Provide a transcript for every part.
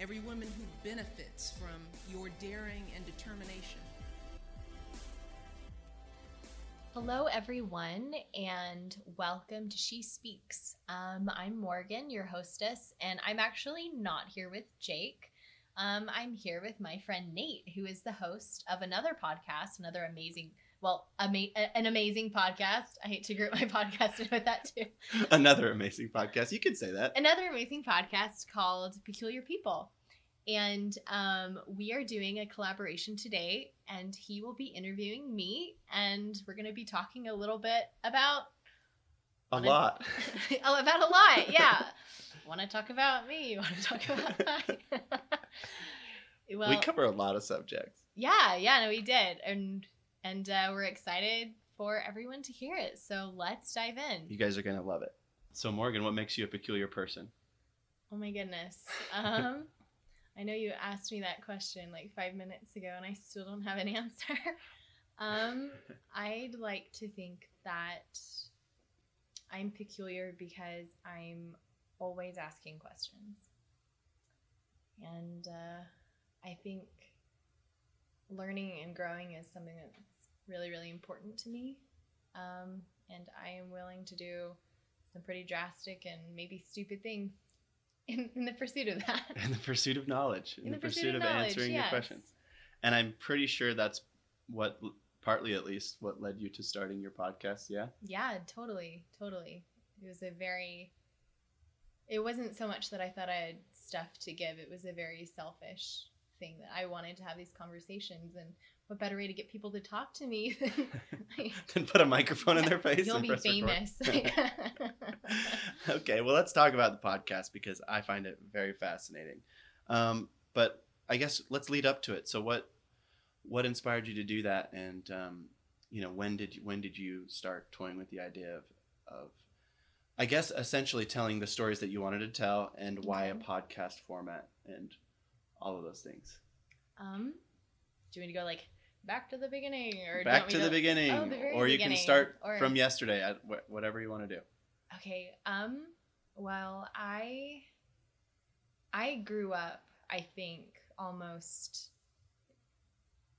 every woman who benefits from your daring and determination. Hello, everyone, and welcome to She Speaks. Um, I'm Morgan, your hostess, and I'm actually not here with Jake. Um, I'm here with my friend Nate, who is the host of another podcast, another amazing, well, ama- an amazing podcast. I hate to group my podcast in with that too. Another amazing podcast. You could say that. Another amazing podcast called Peculiar People. And um, we are doing a collaboration today, and he will be interviewing me, and we're going to be talking a little bit about A lot. Oh, about a lot. Yeah. want to talk about me? You want to talk about I? well, we cover a lot of subjects. yeah, yeah, no, we did, and and uh, we're excited for everyone to hear it. So let's dive in. You guys are going to love it. So, Morgan, what makes you a peculiar person? Oh my goodness. Um, I know you asked me that question like five minutes ago, and I still don't have an answer. um, I'd like to think that I'm peculiar because I'm always asking questions. And uh, I think learning and growing is something that's really, really important to me. Um, and I am willing to do some pretty drastic and maybe stupid things in, in the pursuit of that. In the pursuit of knowledge, in, the, pursuit, of, knowledge, answering your yes. questions. And I'm pretty sure that's what, partly at least, what led you to starting your podcast. Yeah. Yeah, totally, totally. It was a very. It wasn't so much that I thought I had stuff to give. It was a very selfish thing that I wanted to have these conversations, and what better way to get people to talk to me than like, Then put a microphone in their face. You'll be famous. okay, well, let's talk about the podcast because I find it very fascinating. Um, but I guess let's lead up to it. So, what what inspired you to do that, and um, you know, when did you, when did you start toying with the idea of of I guess essentially telling the stories that you wanted to tell, and why a podcast format, and all of those things. um, do you want to go like back to the beginning, or do you want Back to the beginning, Oh, the or you can start or- from yesterday, at wh- whatever you want to do. Okay. Um well, I I grew up, I think, almost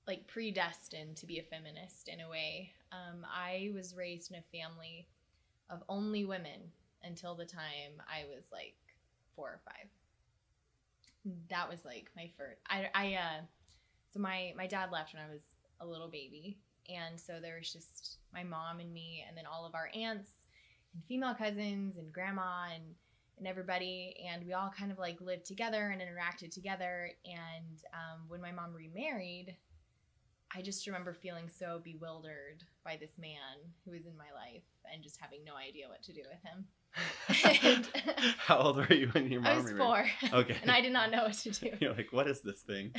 like predestined to be a feminist in a way. Um I was raised in a family of only women until the time I was like 4 or 5. That was like my first I I uh so my my dad left when I was a little baby and so there was just my mom and me and then all of our aunts and female cousins and grandma and and everybody and we all kind of like lived together and interacted together and um, when my mom remarried i just remember feeling so bewildered by this man who was in my life and just having no idea what to do with him And- How old were you when your mom i was remarried? four Okay. and i did not know what to do You're like, what is this thing?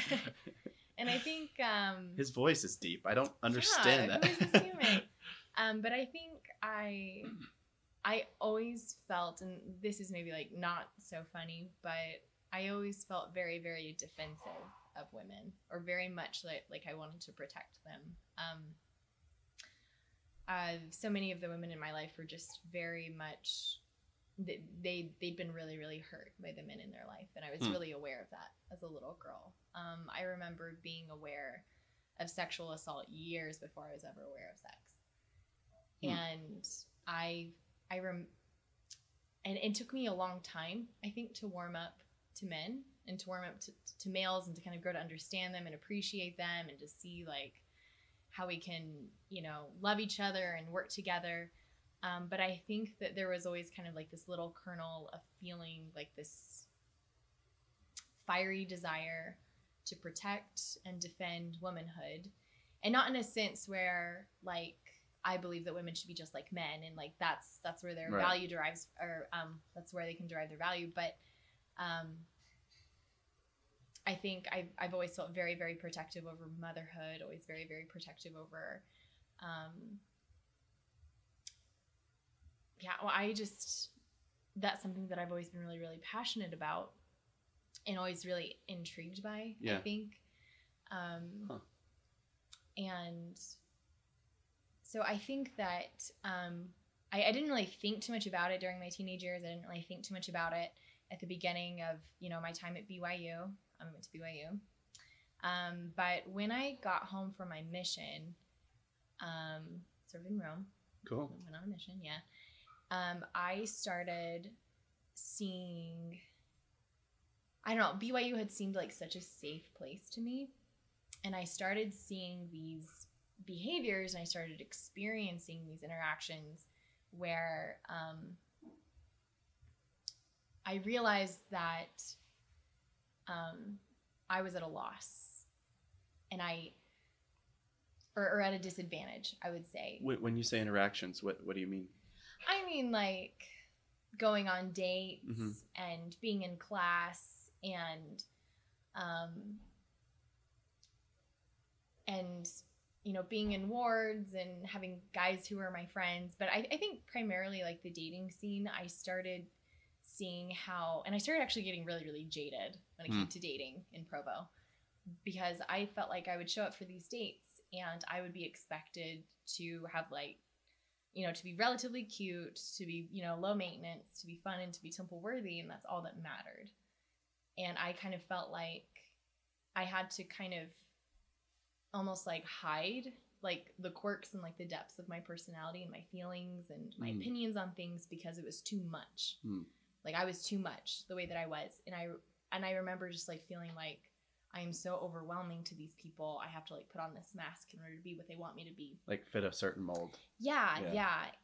And i think um His voice is deep. I don't understand yeah, that. Um, but I think I I always felt, and this is maybe like not so funny, but I always felt very, very defensive of women, or very much like like I wanted to protect them. Um, uh, so many of the women in my life were just very much they, they they'd been really really hurt by the men in their life and i was Hmm. really aware of that as a little girl um, i remember being aware of sexual assault years before i was ever aware of sex Hmm. and i i rem and it took me a long time i think to warm up to men and to warm up to, to males and to kind of grow to understand them and appreciate them and to see like how we can you know love each other and work together um, but i think that there was always kind of like this little kernel of feeling like this fiery desire to protect and defend womanhood. And not in a sense where like i believe that women should be just like men and like that's that's where their Right. value derives or um, that's where they can derive their value. But um, I think I've, I've always felt very, very protective over motherhood, always very, very protective over, um, yeah, well, I just, that's something that I've always been really, really passionate about and always really intrigued by, I think. Um, Huh. And so I think that um, I, I didn't really think too much about it during my teenage years. I didn't really think too much about it at the beginning of you know my time at BYU. I went to BYU, um, but when I got home from my mission, um, served in Rome, Cool. went on a mission, yeah. Um, I started seeing. I don't know. BYU had seemed like such a safe place to me, and I started seeing these behaviors, and I started experiencing these interactions where um, I realized that um, I was at a loss, and I, or, or at a disadvantage, I would say. When when you say interactions, what what do you mean? I mean, like going on dates Mhm. and being in class and, um, and you know, being in wards and having guys who are my friends. But I, I think primarily like the dating scene, I started seeing how, and I started actually getting really, really jaded when it Hmm. came to dating in Provo because I felt like I would show up for these dates and I would be expected to have like you know, to be relatively cute, to be, you know, low maintenance, to be fun and to be temple worthy, and that's all that mattered. And I kind of felt like I had to kind of almost like hide like the quirks and like the depths of my personality and my feelings and my Mm. opinions on things because it was too much. Mm. Like I was too much the way that I was. And I and I remember just like feeling like I am so overwhelming to these people. I have to like put on this mask in order to be what they want me to be. Like fit a certain mold, Yeah, Yeah.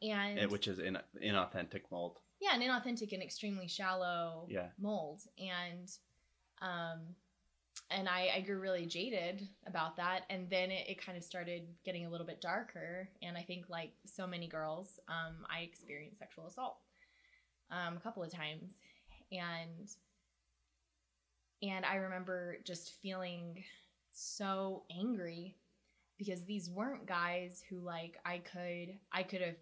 yeah. And eh, which is in inauthentic mold. Yeah, an inauthentic and extremely shallow Yeah. mold. And um and I, I grew really jaded about that. And then it, it kind of started getting a little bit darker. And I think like so many girls, um, I experienced sexual assault um, a couple of times. And and I remember just feeling so angry because these weren't guys who like I could I could have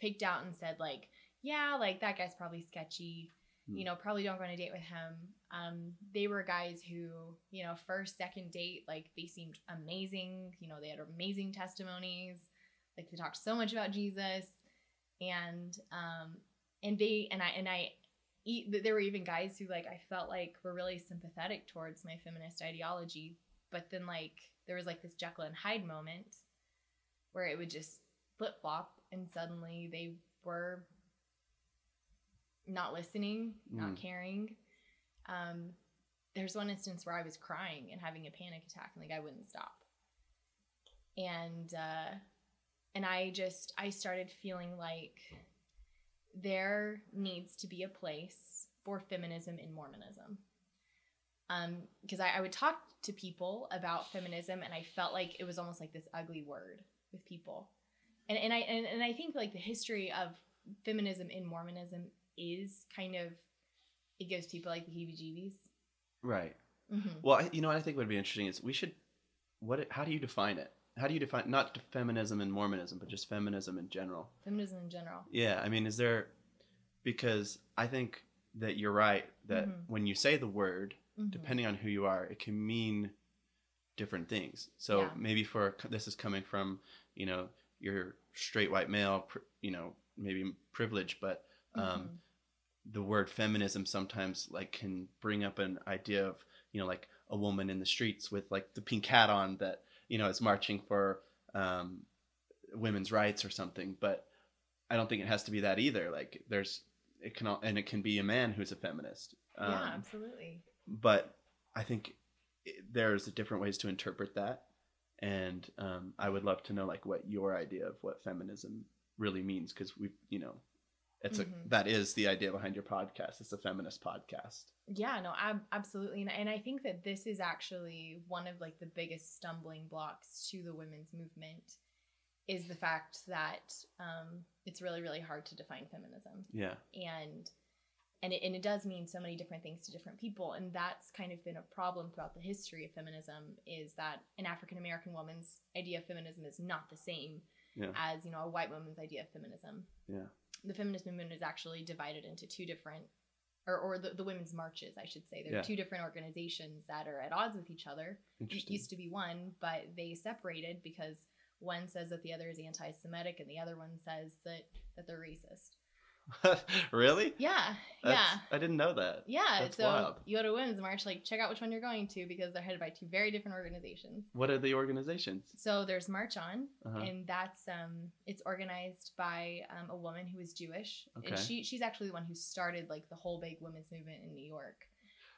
picked out and said like yeah like that guy's probably sketchy Hmm. you know probably don't go on a date with him. Um they were guys who you know first second date like they seemed amazing you know they had amazing testimonies. Like they talked so much about jesus. And um and they and i and i there were even guys who like i felt like were really sympathetic towards my feminist ideology. But then like there was like this jekyll and hyde moment where it would just flip flop and suddenly they were not listening not Mm. caring. Um there's one instance where i was crying and having a panic attack and the guy wouldn't stop. And uh and i just i started feeling like there needs to be a place for feminism in mormonism. Um because I, I would talk to people about feminism and i felt like it was almost like this ugly word with people. And, and i and, and i think like the history of feminism in mormonism is kind of it gives people like the heebie jeebies Right. mm-hmm. Well, I, you know what I think would be interesting is we should. What? How do you define it? How do you define not feminism and Mormonism, but just feminism in general? feminism in general Yeah, I mean, is there? Because I think that you're right that Mhm. when you say the word, Mhm. depending on who you are, it can mean different things. So Yeah. maybe for this is coming from you know your straight white male, you know maybe privilege, but um, Mhm. the word feminism sometimes like can bring up an idea of you know like a woman in the streets with like the pink hat on that you know is marching for um, women's rights or something. But I don't think it has to be that either. Like there's it can al- and it can be a man who's a feminist. Um, yeah absolutely but I think i- there's different ways to interpret that, and um, I would love to know like what your idea of what feminism really means because we, you know, it's Mhm. a that is the idea behind your podcast. It's a feminist podcast. Yeah, no, ab- absolutely. And, and I think that this is actually one of like the biggest stumbling blocks to the women's movement is the fact that um, it's really, really hard to define feminism. Yeah, And and it, and it does mean so many different things to different people and that's kind of been a problem throughout the history of feminism is that an african american woman's idea of feminism is not the same Yeah. as you know a white woman's idea of feminism Yeah. The feminist movement is actually divided into two different or, or the, the women's marches i should say. There Yeah. are two different organizations that are at odds with each other. It used to be one but they separated because one says that the other is anti-semitic and the other one says that that they're racist really? yeah That's- yeah I didn't know that. yeah, That's so wild. you go to women's march, like check out which one you're going to because they're headed by two very different organizations. What are the organizations? So there's March On, Uh-huh. and that's um, it's organized by um, a woman who is Jewish, Okay. and she she's actually the one who started like the whole big women's movement in New York.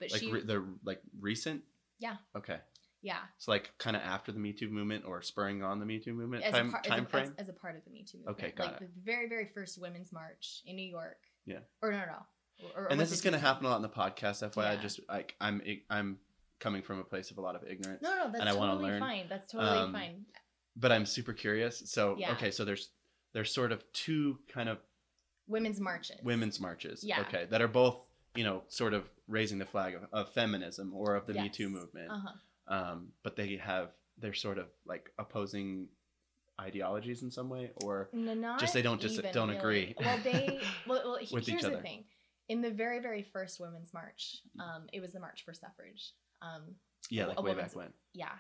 But Like she, re- the like recent? Yeah. Okay. Yeah, So like kind of after the Me Too movement or spurring on the Me Too movement as time a, par- time as, a, frame? as, as a part of the Me Too movement. Okay, got like it. the very very first women's march in New York. Yeah. Or no no. no. Or, or and this is going to happen a lot in the podcast. FYI, Yeah. just like I'm I'm coming from a place of a lot of ignorance. No no, that's and I totally learn. fine. That's totally Um, fine. but I'm super curious. So Yeah. okay, so there's there's sort of two kind of Women's marches. women's marches. Yeah. Okay, that are both you know sort of raising the flag of, of feminism or of the Me Too movement. Uh-huh. Um, but they have they're sort of like opposing ideologies in some way, or No, Just they don't just don't really. agree. Well, they well, well With each here's the other. thing. In the very very first women's march, um, it was the March for Suffrage. Um, yeah, like way back when. yeah.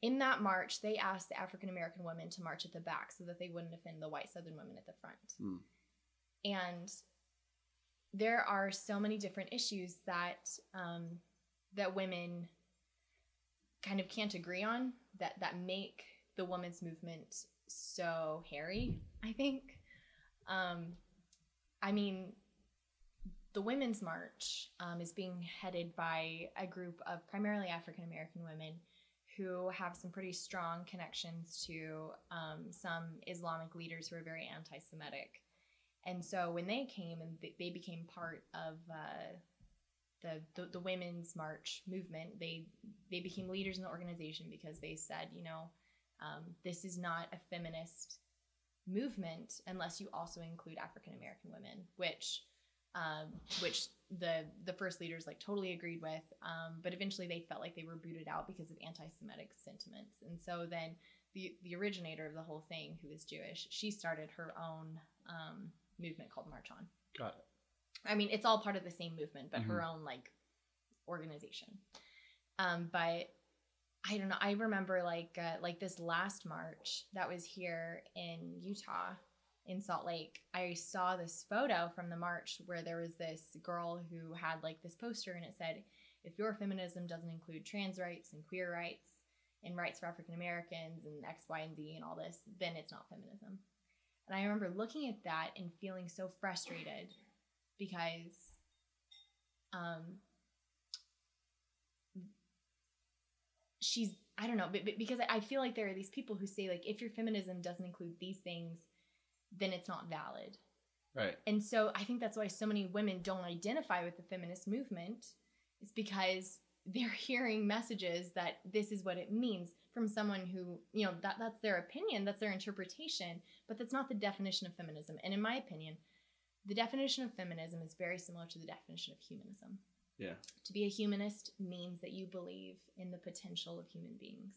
In that march, they asked the African American women to march at the back so that they wouldn't offend the white Southern women at the front. Hmm. And there are so many different issues that um, that women kind of can't agree on that that make the women's movement so hairy. I think. Um, I mean, the Women's March um, is being headed by a group of primarily African American women who have some pretty strong connections to um, some Islamic leaders who are very anti Semitic. And so when they came and they became part of uh, the, the, the Women's March movement, they, they became leaders in the organization because they said, you know, um, this is not a feminist movement unless you also include African American women, which um, which the the first leaders like totally agreed with. Um, but eventually they felt like they were booted out because of anti-Semitic sentiments. And so then the the originator of the whole thing, who is Jewish, she started her own um, movement called March On. Got it. I mean, it's all part of the same movement, but her own like organization. Um, but I don't know. I remember like uh, like this last March that was here in Utah, in Salt Lake. I saw this photo from the march where there was this girl who had like this poster and it said, "If your feminism doesn't include trans rights and queer rights and rights for African Americans and X, Y, and Z and all this, then it's not feminism." And I remember looking at that and feeling so frustrated because um she's I don't know, but, but because I feel like there are these people who say like if your feminism doesn't include these things, then it's not valid. Right. And so I think that's why so many women don't identify with the feminist movement is because they're hearing messages that this is what it means from someone who, you know, that that's their opinion, that's their interpretation, but that's not the definition of feminism. And in my opinion, the definition of feminism is very similar to the definition of humanism. Yeah. To be a humanist means that you believe in the potential of human beings.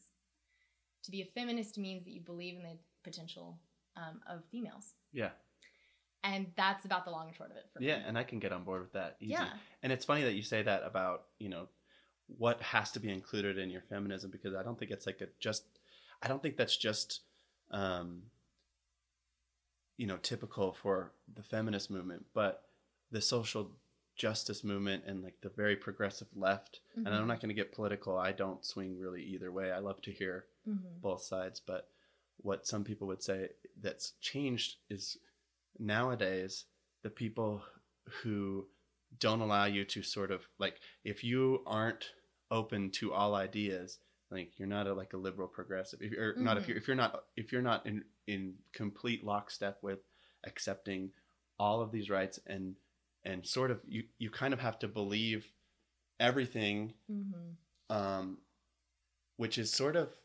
To be a feminist means that you believe in the potential um, of females. Yeah. And that's about the long and short of it for Yeah, me. and I can get on board with that easy. Yeah. And it's funny that you say that about, you know, what has to be included in your feminism because I don't think it's like a just I don't think that's just um you know, typical for the feminist movement, but the social justice movement and like the very progressive left. And I'm Mhm. not going to get political. I don't swing really either way. I love to hear Mhm. both sides, but what some people would say that's changed is nowadays the people who don't allow you to sort of like if you aren't open to all ideas like you're not a like a liberal progressive if you're not if Mhm. you're if you're not if you're not in in complete lockstep with accepting all of these rights and and sort of you you kind of have to believe everything Mhm. um, which is sort of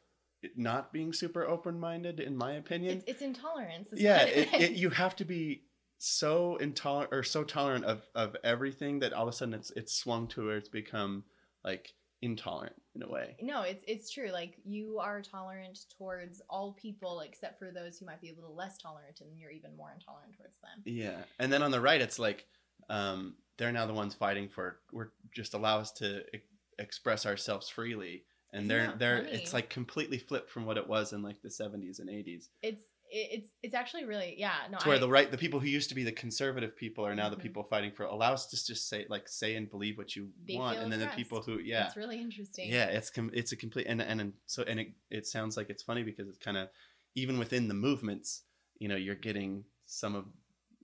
not being super open minded, in my opinion. It's, it's intolerance. Yeah, it, it, you have to be so intolerant or so tolerant of of everything that all of a sudden it's it's swung to where it's become like intolerant in a way. No, it's it's true. Like you are tolerant towards all people except for those who might be a little less tolerant, and you're even more intolerant towards them. Yeah, and then on the right, it's like um, they're now the ones fighting for we're just allow us to e- express ourselves freely, and Isn't they're they're funny? it's like completely flipped from what it was in like the seventies and eighties, It's it's it's actually really yeah. No, to where I, the right the people who used to be the conservative people are now the Mhm. people fighting for allow us to just say like say and believe what you They want, and then the people who yeah it's really interesting. yeah it's com- it's a complete and and, and so and it, it sounds like it's funny because it's kind of even within the movements you know you're getting some of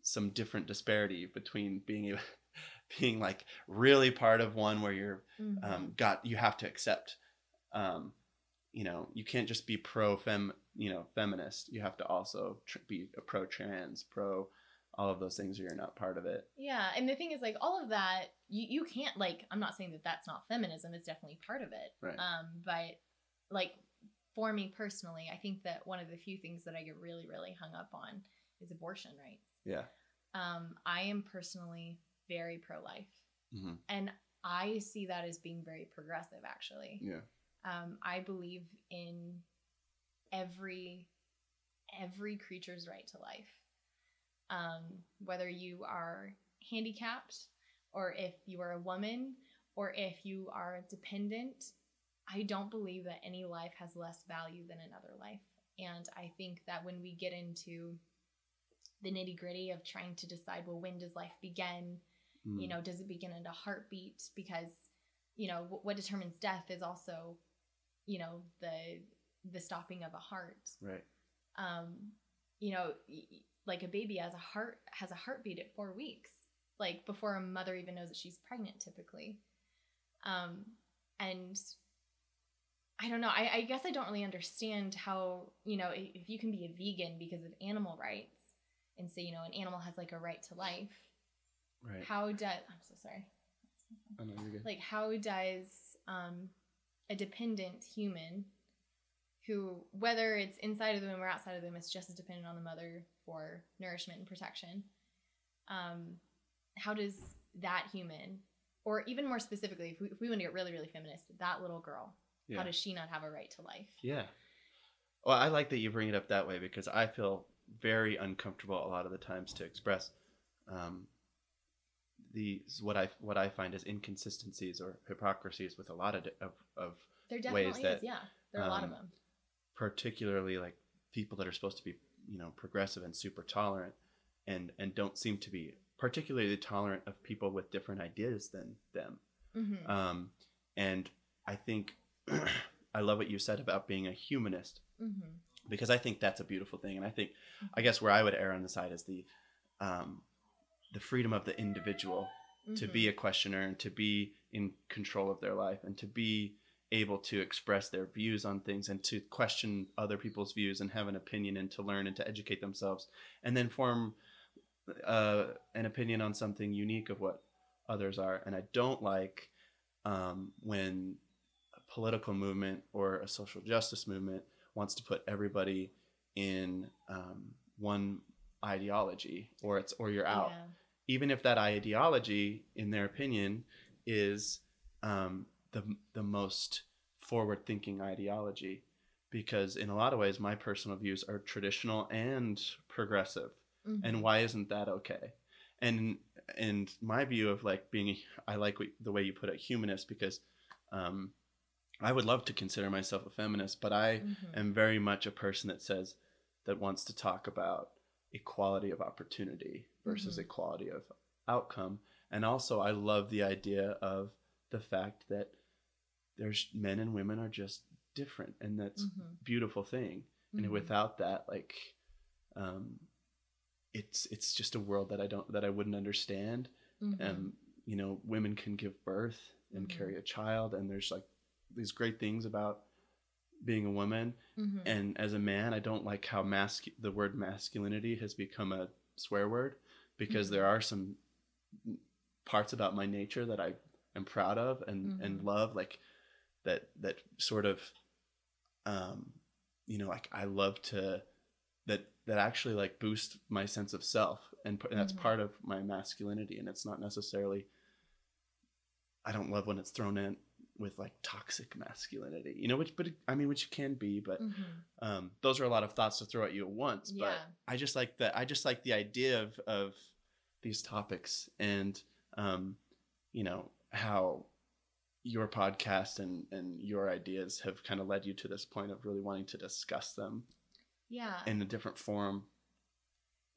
some different disparity between being being like really part of one where you're Mhm. um, got you have to accept um, you know you can't just be pro fem you know feminist you have to also tr- be a pro trans pro all of those things or you're not part of it Yeah, and the thing is, like, all of that, you, you can't, like, I'm not saying that that's not feminism, it's definitely part of it. Right. Um, but, like, for me personally, I think that one of the few things that I get really, really hung up on is abortion rights. Yeah Um, I am personally very pro life, hmm and I see that as being very progressive, actually. yeah Um, I believe in every every creature's right to life. Um, whether you are handicapped, or if you are a woman, or if you are dependent, I don't believe that any life has less value than another life. And I think that when we get into the nitty gritty of trying to decide, well, when does life begin? Mm. you know does it begin at a heartbeat because you know wh- what determines death is also you know the the stopping of a heart right um you know like a baby has a heart has a heartbeat at four weeks like before a mother even knows that she's pregnant typically um and i don't know i, I guess i don't really understand how you know if you can be a vegan because of animal rights and say you know an animal has like a right to life right how does i'm so sorry I know you're good. like how does um, a dependent human who whether it's inside of the womb or outside of the womb it's just as dependent on the mother for nourishment and protection um, how does that human or even more specifically if we, if we want to get really really feminist that little girl yeah. how does she not have a right to life Yeah. Well, I like that you bring it up that way because I feel very uncomfortable a lot of the times to express um, these what I what I find as inconsistencies or hypocrisies with a lot of of, of there Ways that, is yeah. There are a lot of um, them. particularly like people that are supposed to be you know progressive and super tolerant and and don't seem to be particularly tolerant of people with different ideas than them. Hmm um, and I think I love what you said about being a humanist. Hmm because I think that's a beautiful thing, and I think I guess where I would err on the side is the um, the freedom of the individual to Mm-hmm. be a questioner and to be in control of their life and to be able to express their views on things and to question other people's views and have an opinion and to learn and to educate themselves and then form uh, an opinion on something unique of what others are. And I don't like um, when a political movement or a social justice movement wants to put everybody in um, one ideology or it's or you're out Yeah. even if that ideology, in their opinion, is um, the the most forward thinking ideology, because in a lot of ways, my personal views are traditional and progressive, Mhm. and why isn't that okay? And and my view of like being, a, I like what, the way you put it, humanist, because um, I would love to consider myself a feminist, but I Mhm. am very much a person that says that wants to talk about equality of opportunity versus Mhm. equality of outcome and also i love the idea of the fact that there's men and women are just different and that's Mhm. a beautiful thing and Mhm. without that like um it's it's just a world that i don't that i wouldn't understand and you know women can give birth and Mhm. carry a child and there's like these great things about being a woman Mhm. and as a man i don't like how masc- the word masculinity has become a swear word because Mhm. there are some parts about my nature that i am proud of and and Mhm. love like that that sort of um you know like i love to that that actually like boost my sense of self and, and that's Mhm. part of my masculinity and it's not necessarily i don't love when it's thrown in with like toxic masculinity you know which but i mean which can be but Mhm. um, those are a lot of thoughts to throw at you at once but Yeah. i just like that i just like the idea of of these topics and um, you know how your podcast and and your ideas have kind of led you to this point of really wanting to discuss them Yeah. in a different form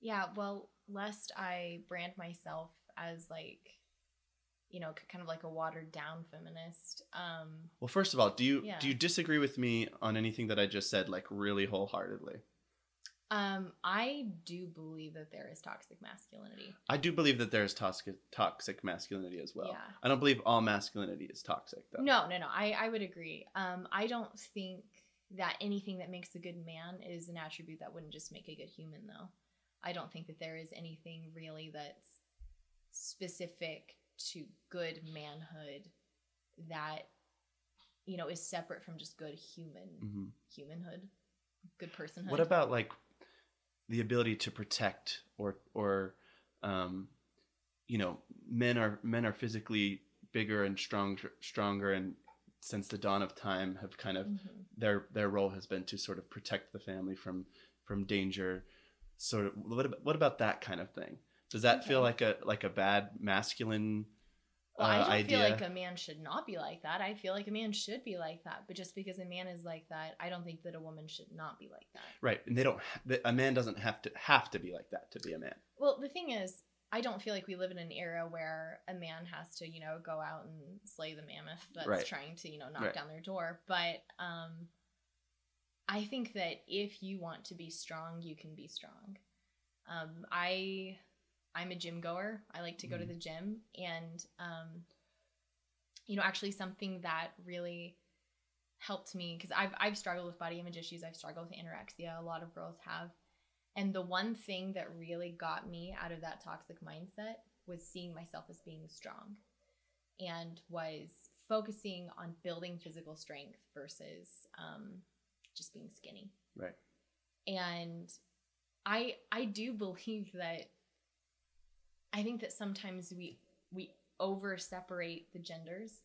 Yeah, well, lest I brand myself as like, you know, kind of like a watered down feminist. Um, well first of all do you Yeah. do you disagree with me on anything that i just said like really wholeheartedly um, I do believe that there is toxic masculinity. i do believe that there's toxic toxic masculinity as well Yeah. i don't believe all masculinity is toxic though No, no, no. I, I would agree. Um, I don't think that anything that makes a good man is an attribute that wouldn't just make a good human, though. I don't think that there is anything really that's specific to good manhood that you know is separate from just good human Mhm. humanhood, good personhood. What about like the ability to protect or or um, you know men are men are physically bigger and stronger stronger and since the dawn of time have kind of Mhm. their their role has been to sort of protect the family from from danger sort of what about, what about that kind of thing does that feel like a like a bad masculine Well, I uh, don't idea feel like a man should not be like that. I feel like a man should be like that. But just because a man is like that, I don't think that a woman should not be like that. right and they don't a man doesn't have to have to be like that to be a man Well, the thing is, I don't feel like we live in an era where a man has to, you know, go out and slay the mammoth that's Right. trying to, you know, knock Right. down their door. But um, I think that if you want to be strong, you can be strong. Um, I, I'm a gym goer. I like to go to Mhm. the gym, and um, you know, actually, something that really helped me because I've I've struggled with body image issues. I've struggled with anorexia. A lot of girls have. And the one thing that really got me out of that toxic mindset was seeing myself as being strong and was focusing on building physical strength versus um, just being skinny. right And I I do believe that I think that sometimes we we over separate the genders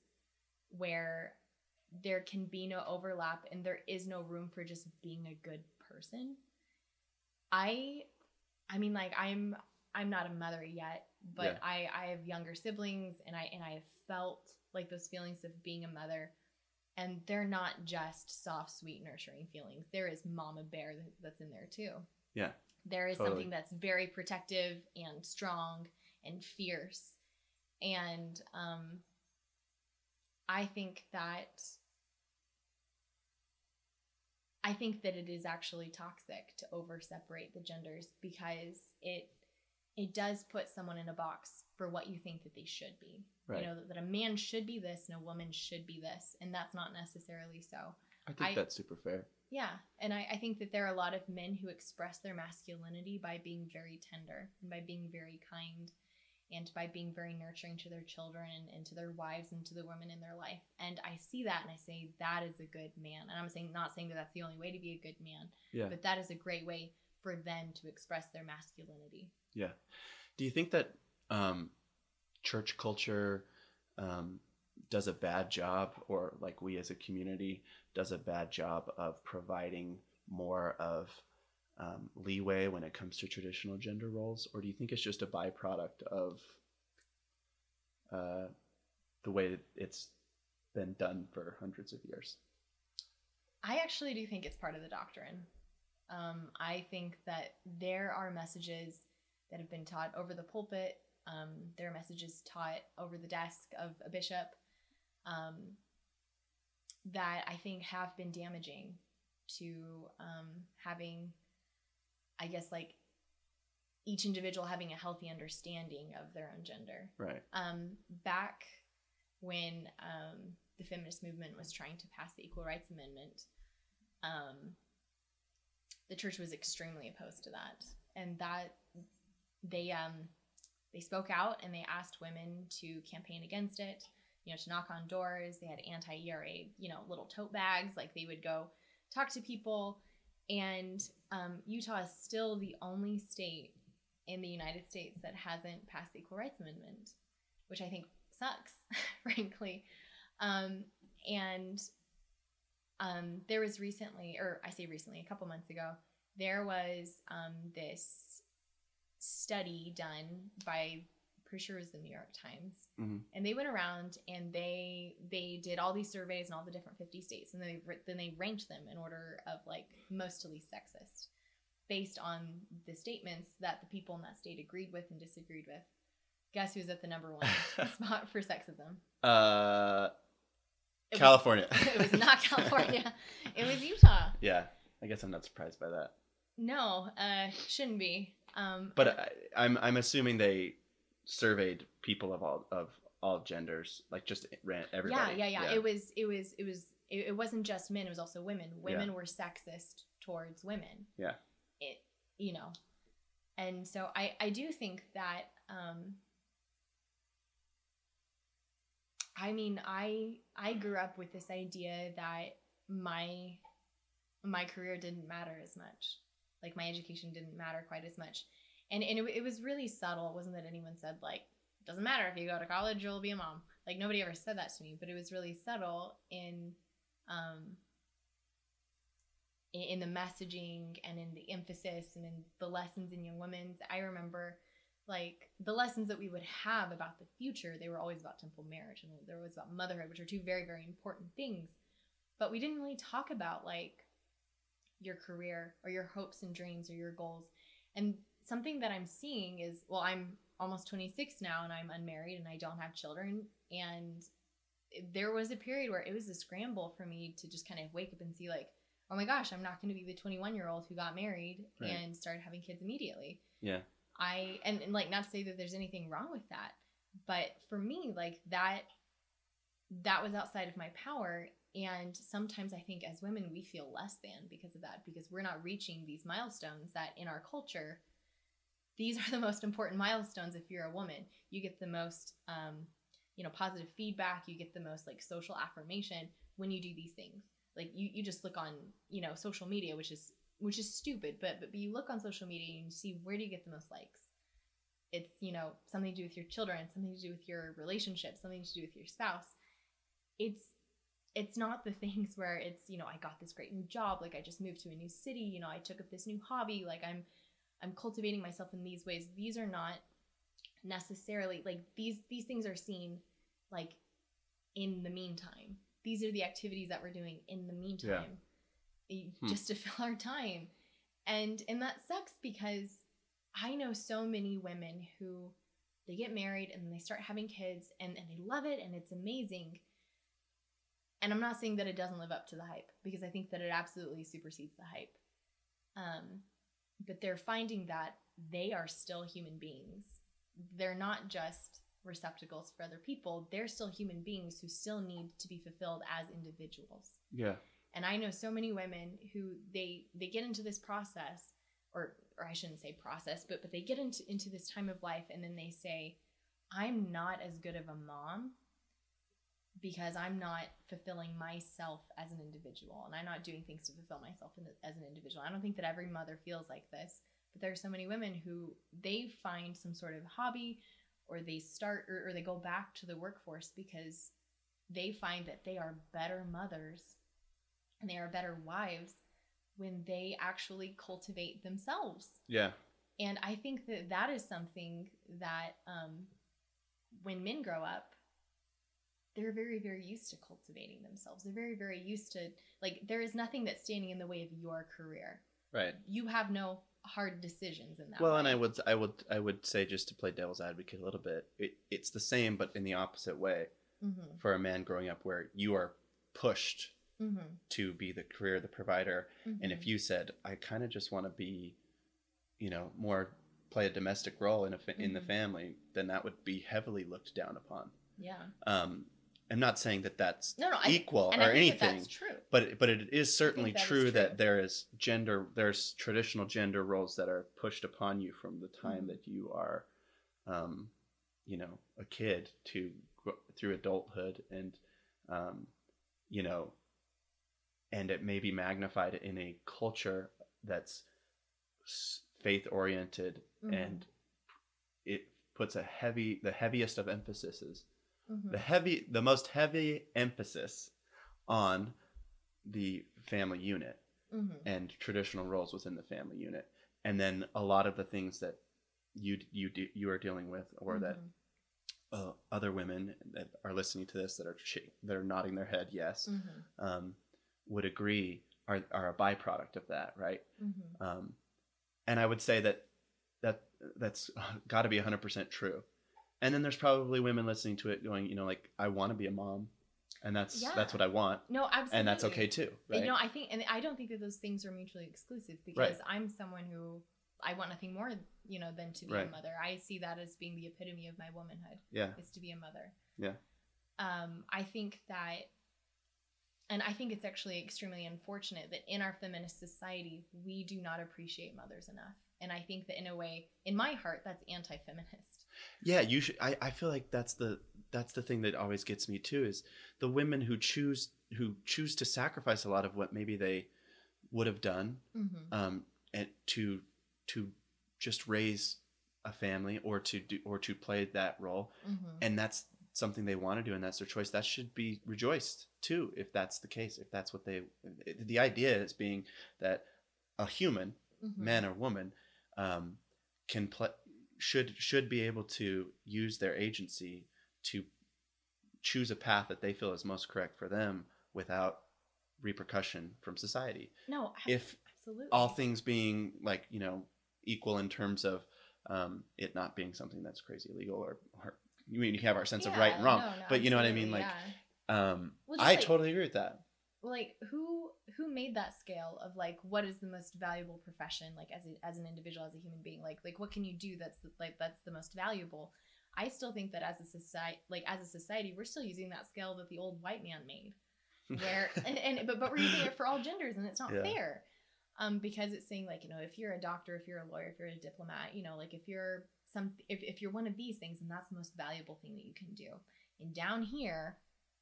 where there can be no overlap and there is no room for just being a good person. I I mean like I'm I'm not a mother yet, but Yeah. I I have younger siblings and I and I have felt like those feelings of being a mother and they're not just soft sweet nurturing feelings. There is mama bear that's in there too. yeah There is Totally. something that's very protective and strong and fierce. And um, I think that I think that it is actually toxic to over separate the genders because it it does put someone in a box for what you think that they should be. Right. You know, that, that a man should be this and a woman should be this, and that's not necessarily so. i think I- that's super fair Yeah, and I, I think that there are a lot of men who express their masculinity by being very tender and by being very kind and by being very nurturing to their children and, and to their wives and to the women in their life. And I see that and I say that is a good man. And I'm saying not saying that that's the only way to be a good man, yeah but that is a great way for them to express their masculinity. Yeah. Do you think that um, church culture um, does a bad job, or like we as a community does a bad job of providing more of um, leeway when it comes to traditional gender roles, or do you think it's just a byproduct of uh, the way it's been done for hundreds of years? I actually do think it's part of the doctrine. Um, I think that there are messages that have been taught over the pulpit. Um, there are messages taught over the desk of a bishop um, that I think have been damaging to um, having, I guess, like each individual having a healthy understanding of their own gender Right. um, back when um, the feminist movement was trying to pass the Equal Rights Amendment, um, the church was extremely opposed to that, and that they um, they spoke out and they asked women to campaign against it. You know, to knock on doors. They had anti-ERA, you know, little tote bags. Like they would go talk to people, and um, Utah is still the only state in the United States that hasn't passed the Equal Rights Amendment, which I think sucks, frankly. Um, and um, there was recently, or I say recently, a couple months ago, there was um, this study done by pretty sure it was the New York Times, Mhm. and they went around and they they did all these surveys in all the different fifty states, and they then they ranked them in order of like most to least sexist, based on the statements that the people in that state agreed with and disagreed with. Guess who's at the number one spot for sexism? Uh, It was- California. it was not California. It was Utah. yeah, I guess I'm not surprised by that. No, uh, shouldn't be. Um, But I, I'm I'm assuming they surveyed people of all of all genders, like just ran everybody. Yeah, yeah, yeah, It was, it was, it was, it, it wasn't just men. It was also women. Women Yeah. were sexist towards women. Yeah. It, you know, and so I, I do think that, um, I mean, I, I grew up with this idea that my, my career didn't matter as much. Like my education didn't matter quite as much. And, and it, it was really subtle. It wasn't that anyone said like, it doesn't matter if you go to college, you'll be a mom. Like nobody ever said that to me, but it was really subtle in um in, in the messaging and in the emphasis and in the lessons in young women's. I remember like the lessons that we would have about the future, they were always about temple marriage and there was about motherhood, which are two very, very important things. But we didn't really talk about like your career or your hopes and dreams or your goals. And something that I'm seeing is well, I'm almost 26 now and I'm unmarried and I don't have children. And there was a period where it was a scramble for me to just kind of wake up and see, like, oh my gosh, I'm not going to be the 21 year old who got married Right. and started having kids immediately. Yeah. I, and, and like, not to say that there's anything wrong with that, but for me, like, that, that was outside of my power. And sometimes I think as women, we feel less than because of that, because we're not reaching these milestones that in our culture, these are the most important milestones if you're a woman. You get the most, um, you know, positive feedback. You get the most like social affirmation when you do these things. Like you, you just look on, you know, social media, which is which is stupid, but but you look on social media and you see where do you get the most likes. It's you know something to do with your children, something to do with your relationship, something to do with your spouse. It's it's not the things where it's you know I got this great new job, like I just moved to a new city, you know I took up this new hobby, like I'm I'm cultivating myself in these ways. These are not necessarily like these these things are seen like in the meantime. These are the activities that we're doing in the meantime. eh, Hmm. Just to fill our time. And and that sucks because I know so many women who they get married and they start having kids and, and they love it and it's amazing. And I'm not saying that it doesn't live up to the hype because I think that it absolutely supersedes the hype. Um, but they're finding that they are still human beings. They're not just receptacles for other people. They're still human beings who still need to be fulfilled as individuals. Yeah. And I know so many women who they they get into this process or or I shouldn't say process, but but they get into into this time of life and then they say I'm not as good of a mom because I'm not fulfilling myself as an individual and I'm not doing things to fulfill myself in, as an individual. I don't think that every mother feels like this, but there are so many women who they find some sort of hobby or they start or, or they go back to the workforce because they find that they are better mothers and they are better wives when they actually cultivate themselves. Yeah. And I think that that is something that um, when men grow up, they're very, very used to cultivating themselves. They're very, very used to, like, there is nothing that's standing in the way of your career. Right. You have no hard decisions in that. Well, and. I would I would I would say just to play devil's advocate a little bit, it, it's the same but in the opposite way Mhm, for a man growing up where you are pushed mhm, to be the career, the provider, and mhm. if you said I kind of just want to be, you know, more play a domestic role in a fa- in the Mhm. family, then that would be heavily looked down upon. yeah. Um, I'm not saying that that's No, no, equal or I that anything, that's true. but but it is certainly that is true, true. that there is gender there's traditional gender roles that are pushed upon you from the time Mhm. that you are um you know a kid to through adulthood and um you know and it may be magnified in a culture that's faith oriented Mhm. and it puts a heavy the heaviest of emphases Mhm. the heavy the most heavy emphasis on the family unit Mhm. and traditional roles within the family unit and then a lot of the things that you you do, you are dealing with or that Mhm. uh, other women that are listening to this that are that are nodding their head yes Mhm. um, would agree are are a byproduct of that right Mhm. um, and I would say that that that's got to be 100% true. And then there's probably women listening to it going, you know, like I want to be a mom, and that's Yeah. that's what I want, No, absolutely. and that's okay too, right? You know, I think, and I don't think that those things are mutually exclusive because I'm someone who I want nothing more, you know, than to be a mother. I see that as being the epitome of my womanhood yeah, is to be a mother. Yeah. Um, I think that, and I think it's actually extremely unfortunate that in our feminist society we do not appreciate mothers enough. And I think that in a way, in my heart, that's anti-feminist. Yeah. You should. I, I feel like that's the that's the thing that always gets me too is the women who choose who choose to sacrifice a lot of what maybe they would have done Mm-hmm. um, and to to just raise a family or to do or to play that role Mm-hmm. and that's something they want to do and that's their choice that should be rejoiced too if that's the case if that's what they the idea is being that a human Mm-hmm. man or woman um, can play should should be able to use their agency to choose a path that they feel is most correct for them without repercussion from society No, if absolutely. all things being like you know equal in terms of um, it not being something that's crazy illegal or, or you mean you have our sense of right and wrong no, no, but you know what i mean like yeah. um, Well, i like- totally agree with that like who who made that scale of like what is the most valuable profession like as a, as an individual as a human being? Like like what can you do that's the, like that's the most valuable? I still think that as a society like as a society we're still using that scale that the old white man made where and, and but, but we're using it for all genders and it's not Yeah. fair um because it's saying like you know if you're a doctor if you're a lawyer if you're a diplomat you know like if you're some if, if you're one of these things and that's the most valuable thing that you can do. And down here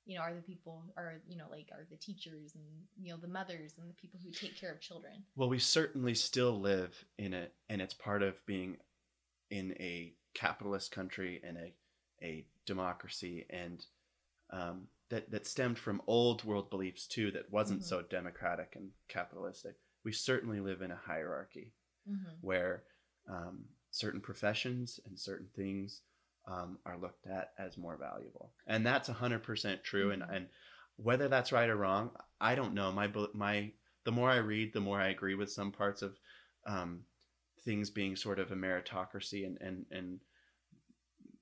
you know are the people are you know like are the teachers and you know the mothers and the people who take care of children well we certainly still live in it and it's part of being in a capitalist country and a a democracy and um, that that stemmed from old world beliefs too that wasn't Mhm. so democratic and capitalistic we certainly live in a hierarchy mm-hmm. where um, certain professions and certain things um, are looked at as more valuable, and that's hundred percent true. And and whether that's right or wrong, I don't know. My my the more I read, the more I agree with some parts of um, things being sort of a meritocracy and and and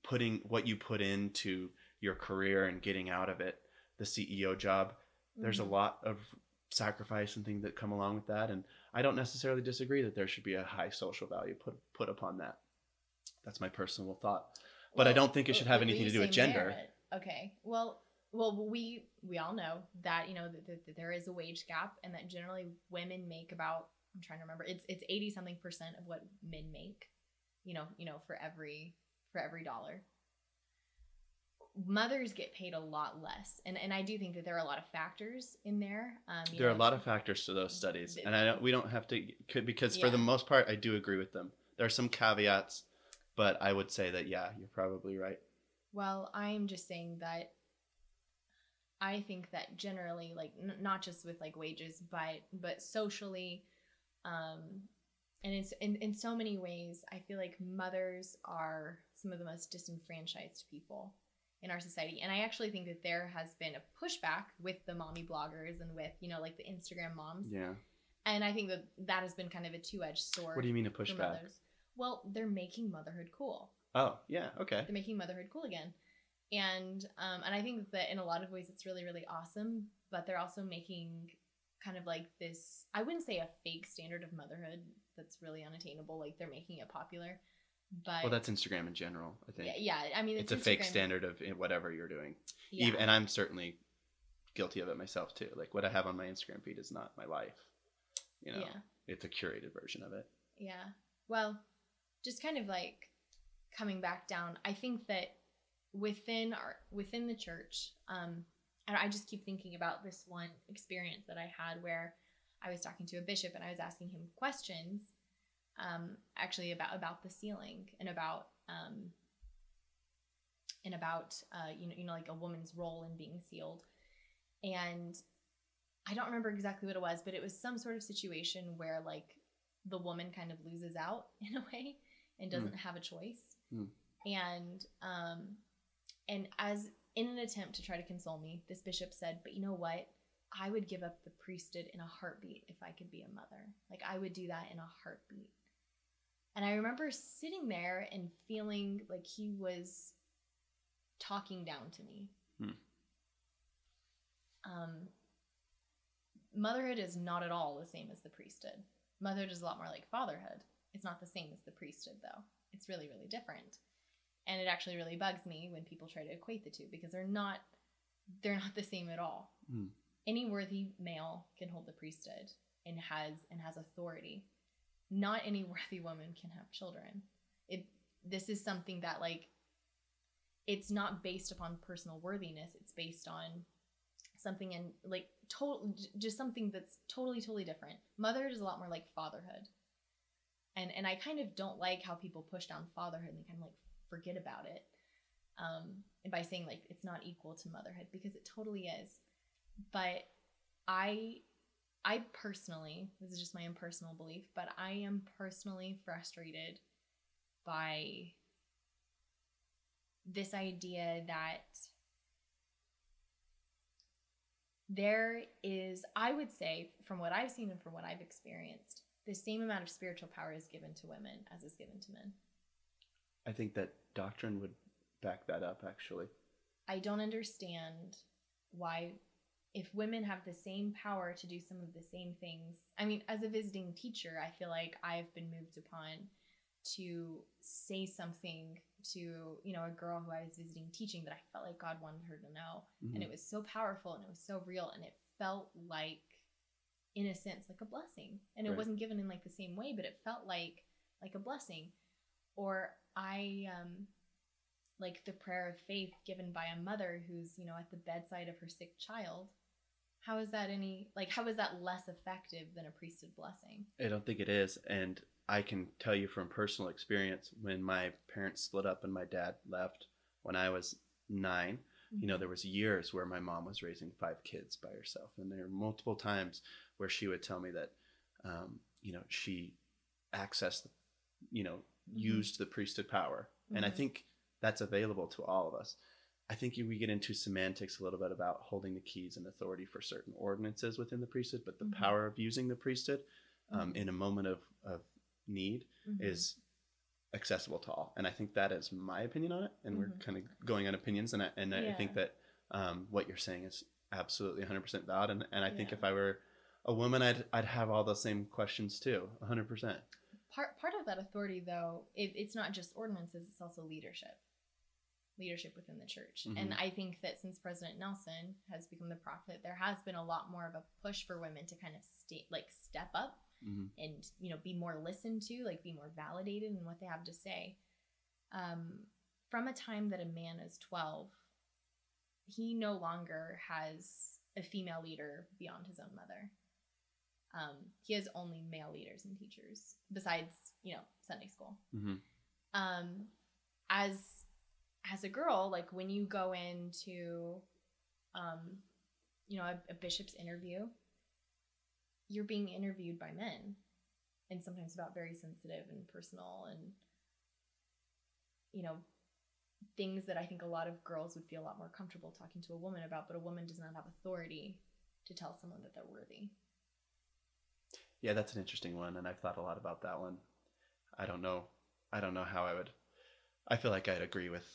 putting what you put into your career and getting out of it the CEO job. There's a Mhm. lot of sacrifice and things that come along with that, and I don't necessarily disagree that there should be a high social value put put upon that. That's my personal thought. But I don't think it should have anything to do with gender. merit- okay. Well well we we all know that you know that, that, that there is a wage gap and that generally women make about i'm trying to remember it's it's 80 something percent of what men make you know you know for every for every dollar. Mothers get paid a lot less. And and i do think that there are a lot of factors in there um There are a lot of factors to those studies, and I don't, we don't have to could- because for the most part, I do agree with them. There are some caveats, but I would say that yeah, you're probably right. Well, I'm just saying that I think that generally, like, n- not just with like wages, but but socially, um, and it's in in so many ways, I feel like mothers are some of the most disenfranchised people in our society, and I actually think that there has been a pushback with the mommy bloggers and with you know like the Instagram moms, Yeah. and I think that that has been kind of a two edged sword. What do you mean a pushback? Well, they're making motherhood cool Oh, yeah. Okay. they're making motherhood cool again and um, and i think that in a lot of ways it's really really awesome but they're also making kind of like this i wouldn't say a fake standard of motherhood that's really unattainable like they're making it popular but Well, that's Instagram in general. I think yeah, yeah i mean it's, a fake standard of whatever you're doing. yeah. Even, and I'm certainly guilty of it myself too. Like what I have on my Instagram feed is not my life. You know, yeah it's a curated version of it. Yeah. Well, just kind of like coming back down, I think that within our within the church, um, and I just keep thinking about this one experience that I had where I was talking to a bishop and I was asking him questions, um, actually about about the sealing and about um, and about uh, you know you know like a woman's role in being sealed, and I don't remember exactly what it was, but it was some sort of situation where like the woman kind of loses out in a way and doesn't have a choice, Mm. and um, and as in an attempt to try to console me, this bishop said, "But you know what? I would give up the priesthood in a heartbeat if I could be a mother. Like I would do that in a heartbeat." And I remember sitting there and feeling like he was talking down to me. Hmm. Um, motherhood is not at all the same as the priesthood. Motherhood is a lot more like fatherhood. It's not the same as the priesthood, though. It's really, really different. And it actually really bugs me when people try to equate the two because they're not they're not the same at all. Hmm. Any worthy male can hold the priesthood and has and has authority. Not any worthy woman can have children. It this is something that like it's not based upon personal worthiness. It's based on something and like total just something that's totally totally different. Motherhood is a lot more like fatherhood. And and I kind of don't like how people push down fatherhood and they kind of like forget about it. Um, and by saying like it's not equal to motherhood because it totally is. But I I personally, this is just my own personal belief, but I am personally frustrated by this idea that there is, I would say, from what I've seen and from what I've experienced, the same amount of spiritual power is given to women as is given to men. I think that doctrine would back that up, actually. I don't understand why, if women have the same power to do some of the same things, I mean, as a visiting teacher, I feel like I've been moved upon to say something to, you know, a girl who I was visiting teaching that I felt like God wanted her to know. And mm-hmm. it was so powerful and it was so real and it felt like, in a sense, like a blessing. And it Right. wasn't given in like the same way, but it felt like like a blessing. Or I um like the prayer of faith given by a mother who's you know at the bedside of her sick child how is that any like how is that less effective than a priesthood blessing I don't think it is. And I can tell you from personal experience when my parents split up and my dad left when I was 9 you know there was years where my mom was raising five kids by herself and there were multiple times where she would tell me that um, you know she accessed you know Mhm. used the priesthood power and i Mhm. think that's available to all of us i think we get into semantics a little bit about holding the keys and authority for certain ordinances within the priesthood but the Mhm. power of using the priesthood um, Mhm. in a moment of, of need Mhm. is accessible to all. And I think that is my opinion on it. And we're kind of going on opinions. And I, and I think that um, what you're saying is absolutely 100% valid. And, and I think if I were a woman, I'd, I'd have all those same questions too, 100%. part part of that authority though it, it's not just ordinances it's also leadership leadership within the church and Mhm. i think that since president nelson has become the prophet there has been a lot more of a push for women to kind of stay like step up Mhm. and you know be more listened to like be more validated in what they have to say um, from a time that a man is 12 he no longer has a female leader beyond his own mother um, he has only male leaders and teachers besides you know sunday school Mhm. um, as as a girl like when you go into um, you know a, a bishop's interview you're being interviewed by men and sometimes about very sensitive and personal and you know things that i think a lot of girls would feel a lot more comfortable talking to a woman about but a woman does not have authority to tell someone that they're worthy Yeah, that's an interesting one. And I've thought a lot about that one. I don't know. I don't know how I would. I feel like I'd agree with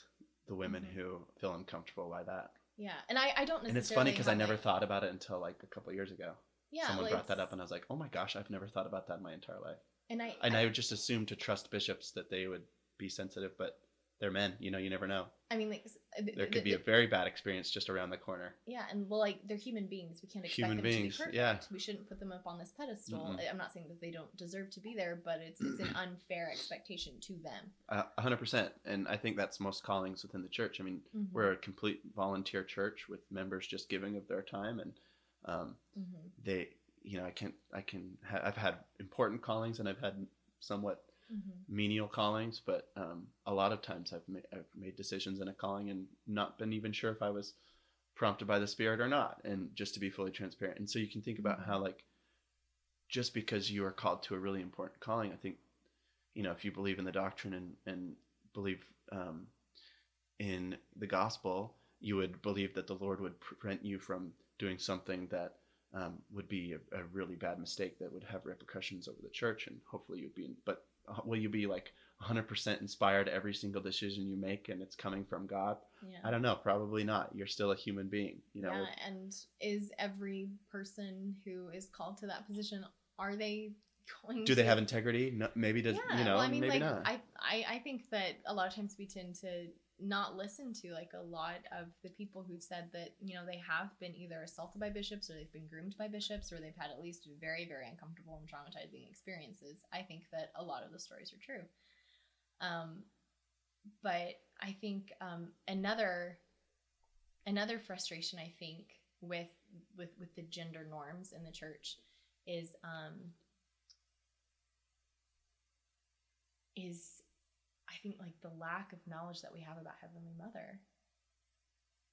the women Mhm. who feel uncomfortable by that. yeah and i, I don't necessarily And it's funny because I never like- thought about it until like a couple years ago. yeah Someone like, brought that up, and I was like, "Oh my gosh, I've never thought about that in my entire life." and i and I would just assume to trust bishops that they would be sensitive, but they're men. You know, you never know. I mean, like th- There could th- be a very bad experience just around the corner. Yeah, and well, like they're human beings. We can't expect Human them beings, to be perfect. yeah. We shouldn't put them up on this pedestal. Mm-mm. I- I'm not saying that they don't deserve to be there, but it's it's an unfair expectation to them. Uh, A hundred percent. And I think that's most callings within the church. I mean, Mhm. we're a complete volunteer church with members just giving of their time and um, Mhm. they you know i can i can ha- i've had important callings and i've had somewhat Mhm. menial callings but um, a lot of times I've, ma- I've made decisions in a calling and not been even sure if i was prompted by the spirit or not and just to be fully transparent and so you can think about Mhm. how like just because you are called to a really important calling i think you know if you believe in the doctrine and and believe um, in the gospel you would believe that the lord would prevent you from doing something that um, would be a, a really bad mistake that would have repercussions over the church and hopefully you'd be In, but Uh, will you be like 100% inspired every single decision you make and it's coming from god Yeah. i don't know probably not you're still a human being you know yeah, and is every person who is called to that position are they going? do they have integrity no, maybe does yeah, you know well, I mean, maybe like not I, I I think that a lot of times we tend to not listened to like a lot of the people who've said that you know they have been either assaulted by bishops or they've been groomed by bishops or they've had at least very very uncomfortable and traumatizing experiences. I think that a lot of the stories are true. Um, but I think um, another another frustration I think with with with the gender norms in the church is um, is I think like the lack of knowledge that we have about Heavenly Mother.